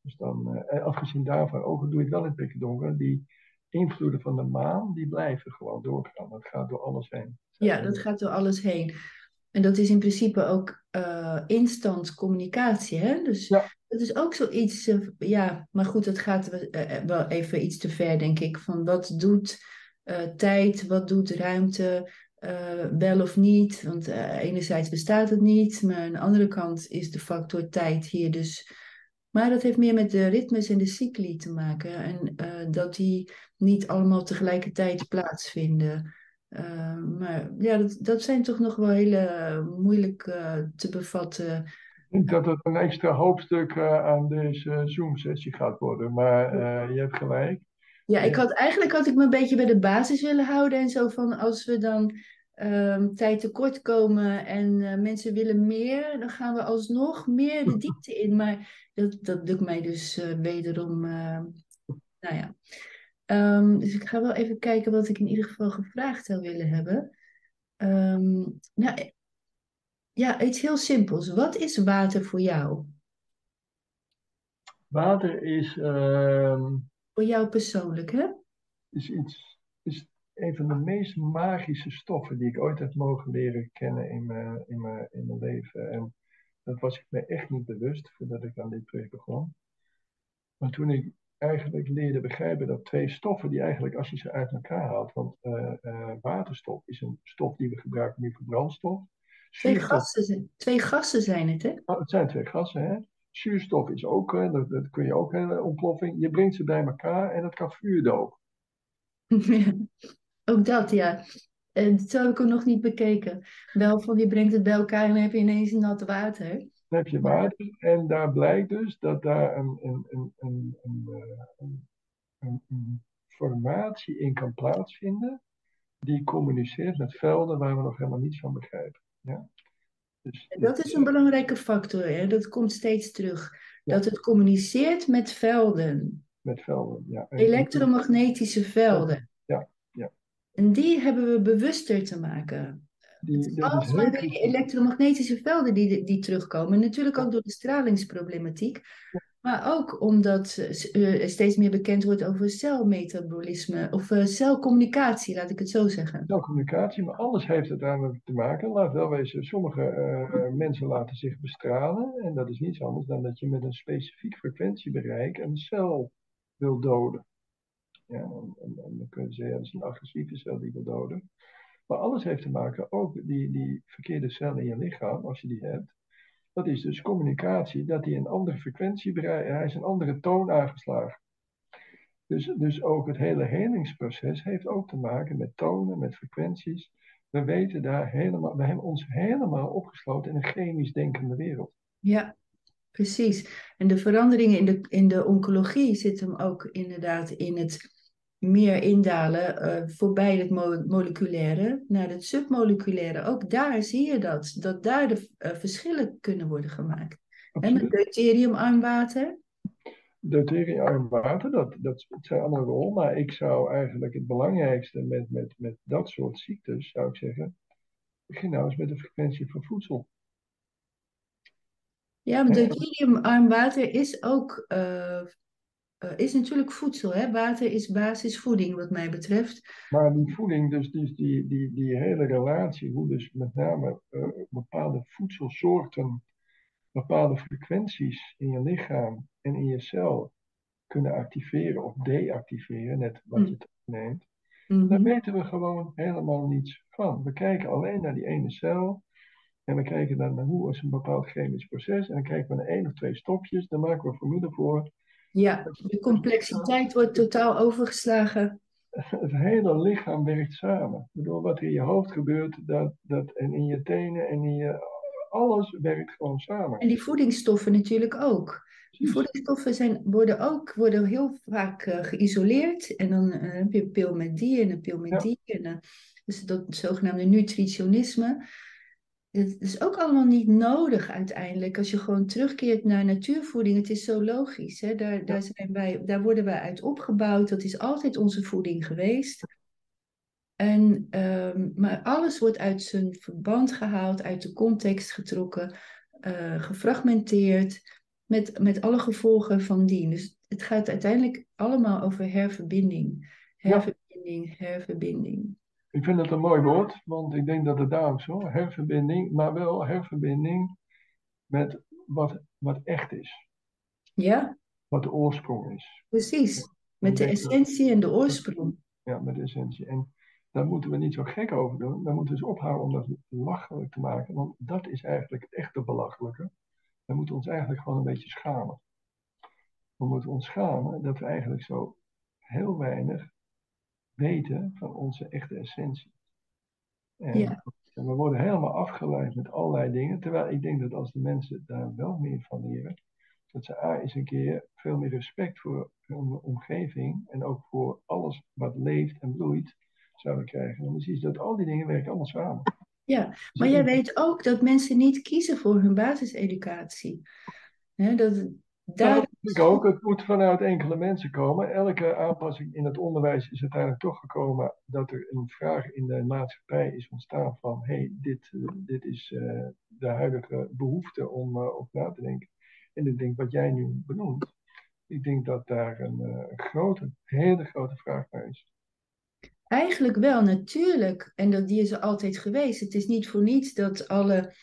Dus dan, uh, afgezien daarvan, ook doe je het wel in het pikken donker, die invloeden van de maan, die blijven gewoon doorgaan. Dat gaat door alles heen. Ja, dat gaat door alles heen. En dat is in principe ook uh, instant communicatie. Hè? Dus ja. dat is ook zoiets, uh, ja, maar goed, dat gaat uh, wel even iets te ver, denk ik. Van wat doet tijd, wat doet ruimte, wel of niet? Want enerzijds bestaat het niet, maar aan de andere kant is de factor tijd hier dus. Maar dat heeft meer met de ritmes en de cycli te maken. En dat die niet allemaal tegelijkertijd plaatsvinden. Uh, maar ja, dat, dat zijn toch nog wel hele moeilijk uh, te bevatten. Ik denk dat het een extra hoofdstuk uh, aan deze Zoom-sessie gaat worden, maar je hebt gelijk. Ja, ik had, eigenlijk had ik me een beetje bij de basis willen houden en zo van als we dan um, tijd tekort komen en mensen willen meer, dan gaan we alsnog meer de diepte in. Maar dat, dat lukt mij dus wederom, nou ja. Um, dus ik ga wel even kijken wat ik in ieder geval gevraagd zou willen hebben. Um, nou, ja, iets heel simpels. Wat is water voor jou? Water is. Uh, voor jou persoonlijk, hè? Is iets. Een van de meest magische stoffen die ik ooit heb mogen leren kennen in mijn, in mijn, in mijn leven. En dat was ik me echt niet bewust voordat ik aan dit project begon. Maar toen ik eigenlijk leerde begrijpen dat twee stoffen die eigenlijk als je ze uit elkaar haalt, want uh, uh, waterstof is een stof die we gebruiken nu voor brandstof. Twee gassen, twee gassen zijn het, hè? Oh, het zijn twee gassen, hè? Zuurstof is ook, uh, dat, dat, kun je ook hele ontploffing. Je brengt ze bij elkaar en dat kan vuur doven. ook dat, ja. En dat heb ik ook nog niet bekeken. Wel van je brengt het bij elkaar en dan heb je ineens nat water dan heb je water en daar blijkt dus dat daar een, een, een, een, een, een formatie in kan plaatsvinden die communiceert met velden waar we nog helemaal niets van begrijpen. Ja? Dus, dat is een belangrijke factor, hè? dat komt steeds terug. Ja. Dat het communiceert met velden. Met velden, ja. Elektromagnetische velden. Ja. En die hebben we bewuster te maken. Die, dat is die elektromagnetische velden die, die terugkomen. Natuurlijk ook door de stralingsproblematiek. Maar ook omdat uh, steeds meer bekend wordt over celmetabolisme of uh, celcommunicatie, laat ik het zo zeggen. Celcommunicatie, maar alles heeft het aan te maken. Laat wel wezen, sommige uh, mensen laten zich bestralen. En dat is niets anders dan dat je met een specifiek frequentiebereik een cel wil doden. Ja, en, en, en dan kun je zeggen, dat is een agressieve cel die wil doden. Maar alles heeft te maken, ook die, die verkeerde cel in je lichaam, als je die hebt. Dat is dus communicatie, dat hij een andere frequentie bereikt, hij is een andere toon aangeslagen. Dus, dus ook het hele helingsproces heeft ook te maken met tonen, met frequenties. We weten daar helemaal, we hebben ons helemaal opgesloten in een chemisch denkende wereld. Ja, precies. En de veranderingen in de, in de oncologie zitten hem ook inderdaad in het meer indalen uh, voorbij het mo moleculaire naar het submoleculaire. Ook daar zie je dat, dat daar de uh, verschillen kunnen worden gemaakt. En met deuteriumarm water? Deuteriumarm water, dat, dat zijn allemaal rol, maar ik zou eigenlijk het belangrijkste met, met, met dat soort ziektes, zou ik zeggen, begin nou eens met de frequentie van voedsel. Ja, maar deuteriumarm water is ook eh, eh, is natuurlijk voedsel. Hè? Water is basisvoeding wat mij betreft. Maar die voeding, dus die, die, die, die hele relatie, hoe dus met name eh, bepaalde voedselsoorten, bepaalde frequenties in je lichaam en in je cel kunnen activeren of deactiveren, net wat Mm. je het neemt, daar weten we gewoon helemaal niets van. We kijken alleen naar die ene cel en we kijken dan naar hoe is een bepaald chemisch proces en dan kijken we naar één of twee stopjes, dan maken we een formule voor. Ja, de complexiteit wordt totaal overgeslagen. Het hele lichaam werkt samen. Ik bedoel, wat er in je hoofd gebeurt, dat, dat, en in je tenen en in je... Alles werkt gewoon samen. En die voedingsstoffen natuurlijk ook. Die voedingsstoffen zijn, worden ook worden heel vaak eh, geïsoleerd. En dan eh, heb je een pil met die en een pil met Ja. die. En, eh, dus dat zogenaamde nutritionisme. Het is ook allemaal niet nodig uiteindelijk. Als je gewoon terugkeert naar natuurvoeding. Het is zo logisch. Hè? Daar, daar, zijn wij, daar worden wij uit opgebouwd. Dat is altijd onze voeding geweest. En, ehm, maar alles wordt uit zijn verband gehaald, uit de context getrokken, eh, gefragmenteerd, met, met alle gevolgen van dien. Dus het gaat uiteindelijk allemaal over herverbinding. Ja. Herverbinding, herverbinding. Ik vind het een mooi woord, want ik denk dat het daarom zo, herverbinding, maar wel herverbinding met wat, wat echt is. Ja, Wat de oorsprong is. precies. Met de dat- essentie en de oorsprong. Ja, met de essentie. En daar moeten we niet zo gek over doen. Daar moeten we eens ophouden om dat belachelijk te maken. Want dat is eigenlijk het echte belachelijke. We moeten ons eigenlijk gewoon een beetje schamen. We moeten ons schamen dat we eigenlijk zo heel weinig weten van onze echte essentie. En, Ja. en we worden helemaal afgeleid met allerlei dingen. Terwijl ik denk dat als de mensen daar wel meer van leren, dat ze A eens een keer veel meer respect voor hun omgeving en ook voor alles wat leeft en bloeit zouden krijgen. Dan zie je dat al die dingen werken allemaal samen. Ja, maar jij weet ook dat mensen niet kiezen voor hun basiseducatie. Hè, dat, Nou, daar, ik ook. Het moet vanuit enkele mensen komen. Elke aanpassing in het onderwijs is uiteindelijk toch gekomen dat er een vraag in de maatschappij is ontstaan van hey, dit, eh, dit is eh, de huidige behoefte om uh, op na te denken. En ik denk wat jij nu benoemt, ik denk dat daar een, grote, hele grote vraag naar is. Eigenlijk wel, natuurlijk. En dat, die is er altijd geweest. Het is niet voor niets dat, alle,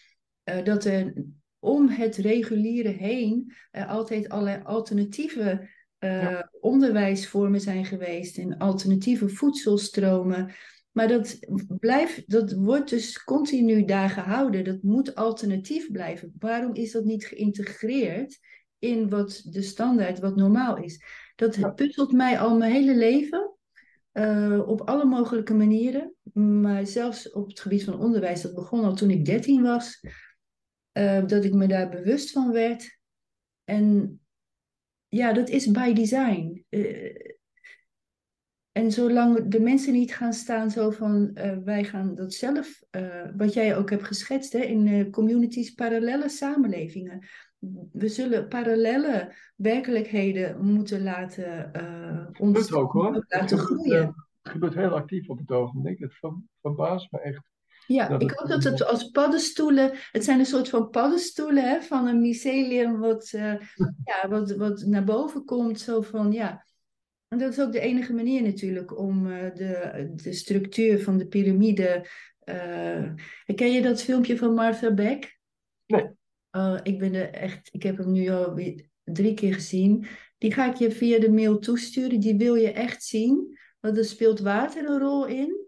dat er om het reguliere heen er altijd allerlei alternatieve uh, ja. onderwijsvormen zijn geweest en alternatieve voedselstromen. Maar dat, blijft, dat wordt dus continu daar gehouden. Dat moet alternatief blijven. Waarom is dat niet geïntegreerd in wat de standaard, wat normaal is? Dat ja. puzzelt mij al mijn hele leven. Uh, op alle mogelijke manieren. Maar zelfs op het gebied van onderwijs, dat begon al toen ik 13 was. Uh, dat ik me daar bewust van werd. En ja, dat is by design. Uh, en zolang de mensen niet gaan staan zo van uh, wij gaan dat zelf, wat jij ook hebt geschetst hè, in communities, parallele samenlevingen. We zullen parallele werkelijkheden moeten laten, ook, hoor. laten groeien. Het gebeurt heel actief op het ogenblik. Het verbaast me echt. Ja, dat ik hoop dat het als paddenstoelen, het zijn een soort van paddenstoelen hè, van een mycelium wat, ja, wat, wat naar boven komt. Zo van ja, en dat is ook de enige manier natuurlijk om uh, de, de structuur van de piramide. Uh, ken je dat filmpje van Martha Beck? Nee. Uh, ik ben er echt, ik heb hem nu al drie keer gezien. Die ga ik je via de mail toesturen. Die wil je echt zien. Want er speelt water een rol in.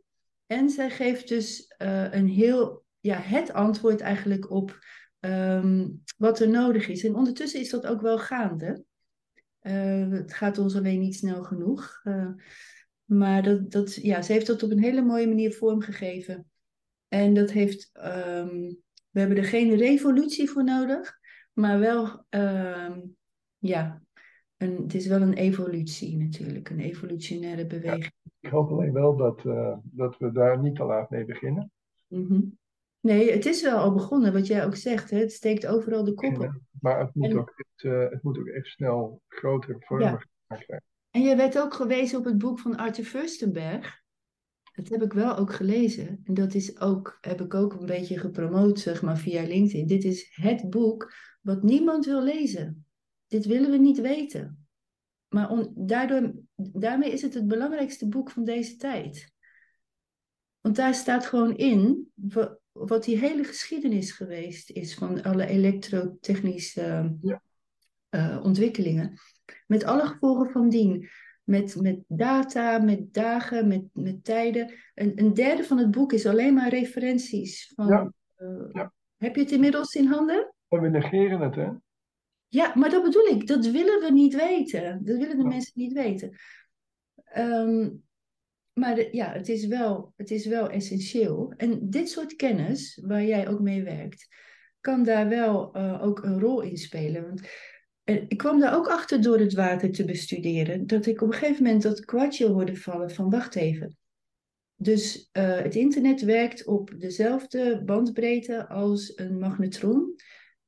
En zij geeft dus een heel, ja, het antwoord eigenlijk op um, wat er nodig is. En ondertussen is dat ook wel gaande. Uh, het gaat ons alleen niet snel genoeg. Uh, maar dat, dat, ja, ze heeft dat op een hele mooie manier vormgegeven. En dat heeft, um, we hebben er geen revolutie voor nodig, maar wel, um, ja, een, het is wel een evolutie natuurlijk, een evolutionaire beweging. Ja, ik hoop alleen wel dat, uh, dat we daar niet te laat mee beginnen. Mm -hmm. Nee, het is wel al begonnen, wat jij ook zegt. Hè? Het steekt overal de kop op. Maar het moet, en... ook echt, uh, het moet ook echt snel grotere vormen ja. krijgen. En jij werd ook gewezen op het boek van Arthur Furstenberg. Dat heb ik wel ook gelezen. En dat is ook, heb ik ook een beetje gepromoot, zeg maar, via LinkedIn. Dit is het boek wat niemand wil lezen. Dit willen we niet weten. Maar on, daardoor, daarmee is het het belangrijkste boek van deze tijd. Want daar staat gewoon in wat die hele geschiedenis geweest is van alle elektrotechnische ja. uh, ontwikkelingen. Met alle gevolgen van dien. Met, met data, met dagen, met, met tijden. Een, een derde van het boek is alleen maar referenties. Van, ja. Uh, ja. Heb je het inmiddels in handen? we negeren het, hè? Ja, maar dat bedoel ik. Dat willen we niet weten. Dat willen de mensen niet weten. Um, maar ja, het is, wel, het is wel essentieel. En dit soort kennis, waar jij ook mee werkt, kan daar wel uh, ook een rol in spelen. Want uh, ik kwam daar ook achter door het water te bestuderen, dat ik op een gegeven moment dat kwartje hoorde vallen van wacht even. Dus uh, het internet werkt op dezelfde bandbreedte als een magnetron.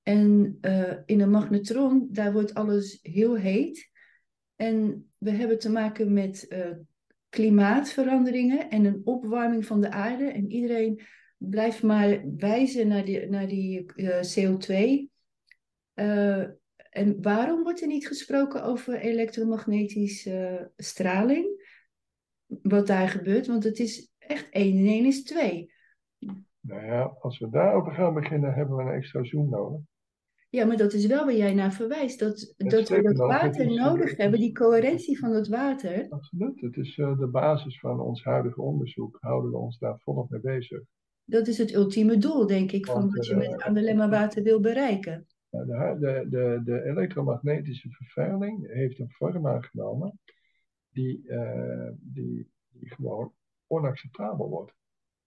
En in een magnetron, daar wordt alles heel heet. En we hebben te maken met klimaatveranderingen en een opwarming van de aarde. En iedereen blijft maar wijzen naar die, naar die uh, CO2. Uh, en waarom wordt er niet gesproken over elektromagnetische straling? Wat daar gebeurt, want het is echt 1 en 1 is 2. Nou ja, als we daarover gaan beginnen, hebben we een extra zoom nodig. Ja, maar dat is wel waar jij naar verwijst. Dat, dat we dat water nodig hebben, die coherentie van het water. Absoluut. Het is uh, de basis van ons huidige onderzoek. Houden we ons daar volop mee bezig. Dat is het ultieme doel, denk ik, van wat je met Andelemma water wil bereiken. De, de, de, de elektromagnetische vervuiling heeft een vorm aangenomen die, uh, die, die gewoon onacceptabel wordt.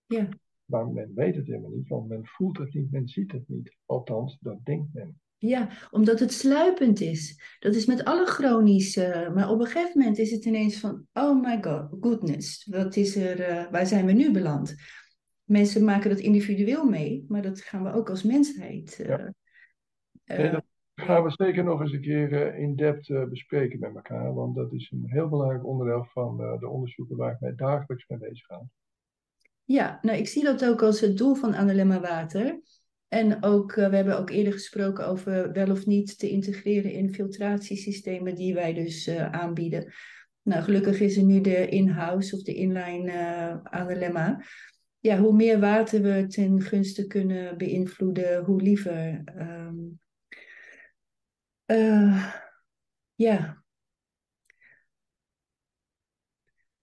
Ja. Maar men weet het helemaal niet, want men voelt het niet, men ziet het niet. Althans, dat denkt men. Ja, omdat het sluipend is. Dat is met alle chronische. Maar op een gegeven moment is het ineens van: oh my god, goodness, wat is er, uh, waar zijn we nu beland? Mensen maken dat individueel mee, maar dat gaan we ook als mensheid. Uh, ja. nee, dat gaan we zeker nog eens een keer in depth bespreken met elkaar, want dat is een heel belangrijk onderdeel van de onderzoeken waar ik mij dagelijks mee bezig ga. Ja, nou ik zie dat ook als het doel van Annelemma Water. En ook, uh, we hebben ook eerder gesproken over wel of niet te integreren in filtratiesystemen die wij dus uh, aanbieden. Nou, gelukkig is er nu de in-house of de inline uh, Annelemma. Ja, hoe meer water we ten gunste kunnen beïnvloeden, hoe liever. Um, ja,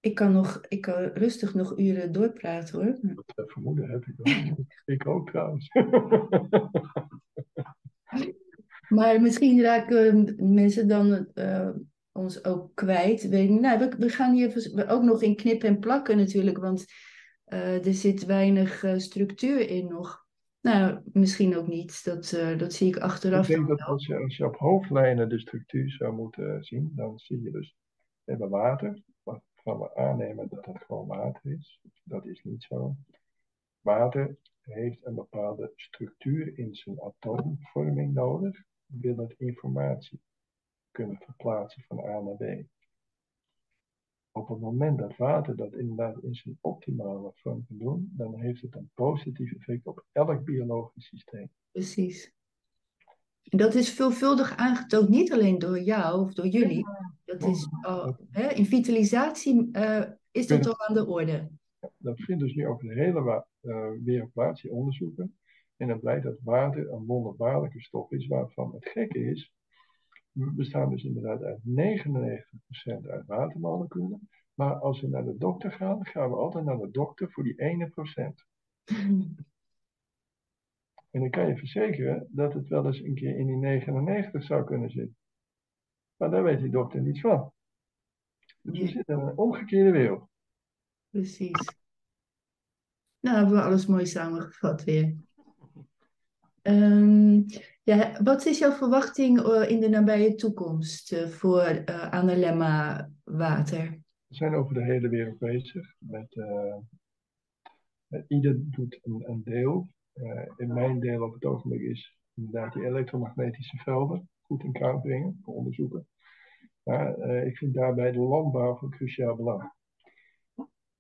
Ik kan, nog, ik kan rustig nog uren doorpraten hoor. Dat vermoeden heb ik ook. ik ook trouwens. maar misschien raken mensen dan uh, ons ook kwijt. Weet, nou, we, we gaan hier ook nog in knippen en plakken natuurlijk, want uh, er zit weinig uh, structuur in nog. Nou, misschien ook niet. Dat, dat zie ik achteraf. Ik denk dat als je, als je op hoofdlijnen de structuur zou moeten zien, dan zie je dus we hebben water, gaan we aannemen dat het gewoon water is. Dat is niet zo. Water heeft een bepaalde structuur in zijn atoomvorming nodig, wil het informatie kunnen verplaatsen van A naar B. Op het moment dat water dat inderdaad in zijn optimale vorm kan doen, dan heeft het een positief effect op elk biologisch systeem. Precies. Dat is veelvuldig aangetoond, niet alleen door jou of door jullie. Dat is, oh, hè, in vitalisatie uh, is dat al aan de orde. Dat vindt dus nu over de hele uh, wereld onderzoeken. En dan blijkt dat water een wonderbaarlijke stof is, waarvan het gekke is. We bestaan dus inderdaad uit 99% uit watermoleculen. Maar als we naar de dokter gaan, gaan we altijd naar de dokter voor die ene procent. En ik kan je verzekeren dat het wel eens een keer in die 99 zou kunnen zitten. Maar daar weet die dokter niets van. Dus we zitten in een omgekeerde wereld. Precies. Nou hebben we alles mooi samengevat weer. Um, ja, wat is jouw verwachting eh, in de nabije toekomst uh, voor uh, Analemma water? We zijn over de hele wereld bezig. Met, ieder doet een, een deel. In mijn deel op het ogenblik is inderdaad die elektromagnetische velden goed in kaart brengen, onderzoeken. Maar uh, ik vind daarbij de landbouw van cruciaal belang.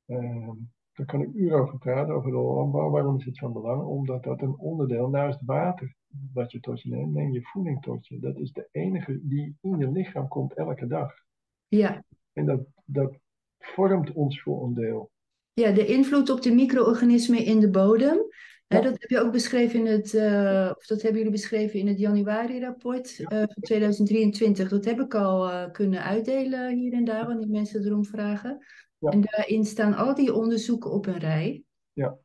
Uh, daar kan ik uren over praten, over de landbouw. Waarom is het van belang? Omdat dat een onderdeel naast water dat je tot je neemt, neem je voeding tot je. Dat is de enige die in je lichaam komt elke dag. Ja. En dat, dat vormt ons voor een deel. Ja, de invloed op de micro-organismen in de bodem. Hè, dat heb je ook beschreven in het, uh, of dat hebben jullie beschreven in het januari-rapport uh, van 2023. Dat heb ik al uh, kunnen uitdelen hier en daar, wanneer mensen erom vragen. En daarin staan al die onderzoeken op een rij. Ja.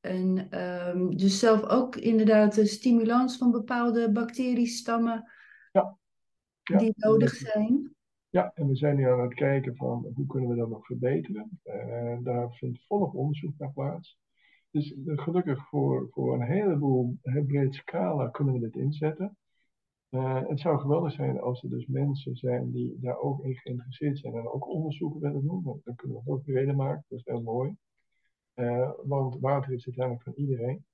En um, dus zelf ook inderdaad de stimulans van bepaalde bacteriestammen ja. Ja. die nodig zijn. Ja, en we zijn nu aan het kijken van hoe kunnen we dat nog verbeteren. Uh, daar vindt volop onderzoek naar plaats. Dus gelukkig voor, voor een heleboel, heel breed scala kunnen we dit inzetten. Uh, het zou geweldig zijn als er dus mensen zijn die daar ook in geïnteresseerd zijn en ook onderzoeken willen doen. Dan kunnen we het ook breder maken, dat is heel mooi. Uh, want water is uiteindelijk van iedereen.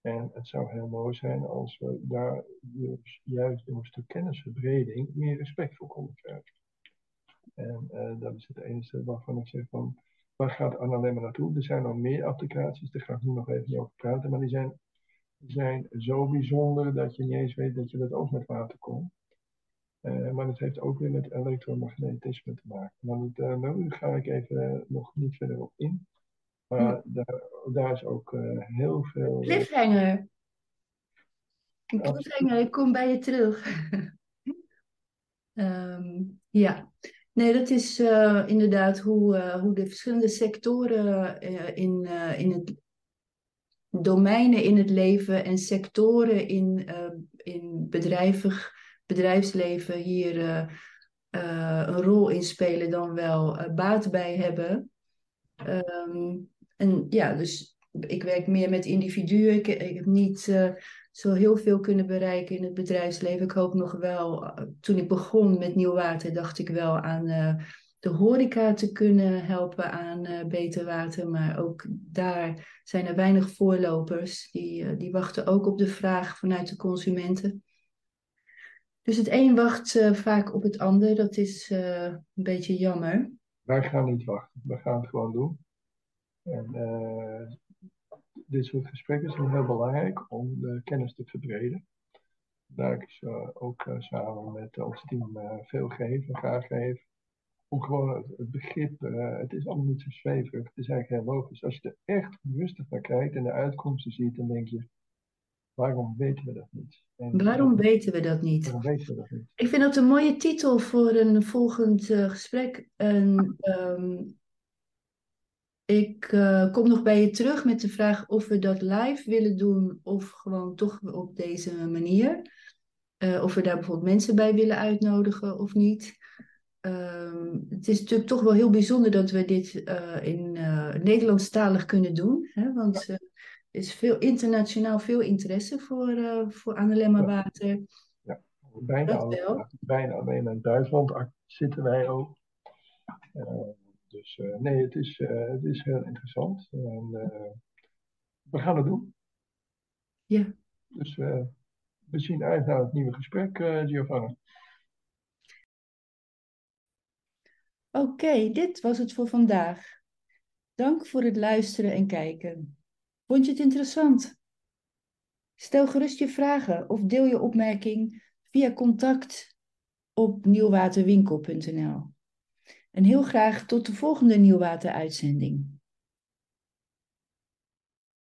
En het zou heel mooi zijn als we daar dus juist door een stuk kennisverbreding meer respect voor konden krijgen. En uh, dat is het enige waarvan ik zeg van, waar gaat maar naartoe? Er zijn nog meer applicaties, daar ga ik nu nog even niet over praten, maar die zijn, zijn zo bijzonder dat je niet eens weet dat je dat ook met water kon. Uh, maar het heeft ook weer met elektromagnetisme te maken. Maar uh, nou, ga ik even nog niet verder op in. Maar daar, daar is ook heel veel. Cliffhanger. Een cliffhanger, ik kom bij je terug. um, ja, nee, dat is uh, inderdaad hoe, uh, hoe de verschillende sectoren in, in het domeinen in het leven en sectoren in, in bedrijvig, bedrijfsleven hier een rol in spelen, dan wel baat bij hebben. Um, en ja, dus ik werk meer met individuen. Ik, ik heb niet zo heel veel kunnen bereiken in het bedrijfsleven. Ik hoop nog wel, uh, toen ik begon met Nieuw Water, dacht ik wel aan uh, de horeca te kunnen helpen aan beter water. Maar ook daar zijn er weinig voorlopers. Die, die wachten ook op de vraag vanuit de consumenten. Dus het een wacht vaak op het ander. Dat is een beetje jammer. Wij gaan niet wachten. We gaan het gewoon doen. En dit soort gesprekken zijn heel belangrijk om de kennis te verbreden. Daar ik uh, ook uh, samen met ons team veel geven, graag geven. Om gewoon het, het begrip, het is allemaal niet zo zweverig, het is eigenlijk heel logisch. Als je er echt rustig naar kijkt en de uitkomsten ziet, dan denk je, waarom weten we dat niet? En, waarom weten we dat niet? Waarom weten we dat niet? Ik vind dat een mooie titel voor een volgend gesprek. En, um, ik uh, kom nog bij je terug met de vraag of we dat live willen doen of gewoon toch op deze manier. Uh, of we daar bijvoorbeeld mensen bij willen uitnodigen of niet. Uh, het is natuurlijk toch wel heel bijzonder dat we dit uh, in Nederlandstalig kunnen doen. Hè? Want er is veel internationaal veel interesse voor, voor Annelemma Water. Ja, bijna, al, bijna alleen in Duitsland zitten wij ook. Dus uh, nee, het is, uh, het is heel interessant. En, uh, we gaan het doen. Ja. Dus we zien uit naar het nieuwe gesprek, Giovanna. Oké, okay, dit was het voor vandaag. Dank voor het luisteren en kijken. Vond je het interessant? Stel gerust je vragen of deel je opmerking via contact op nieuwwaterwinkel.nl. En heel graag tot de volgende Nieuwwater uitzending.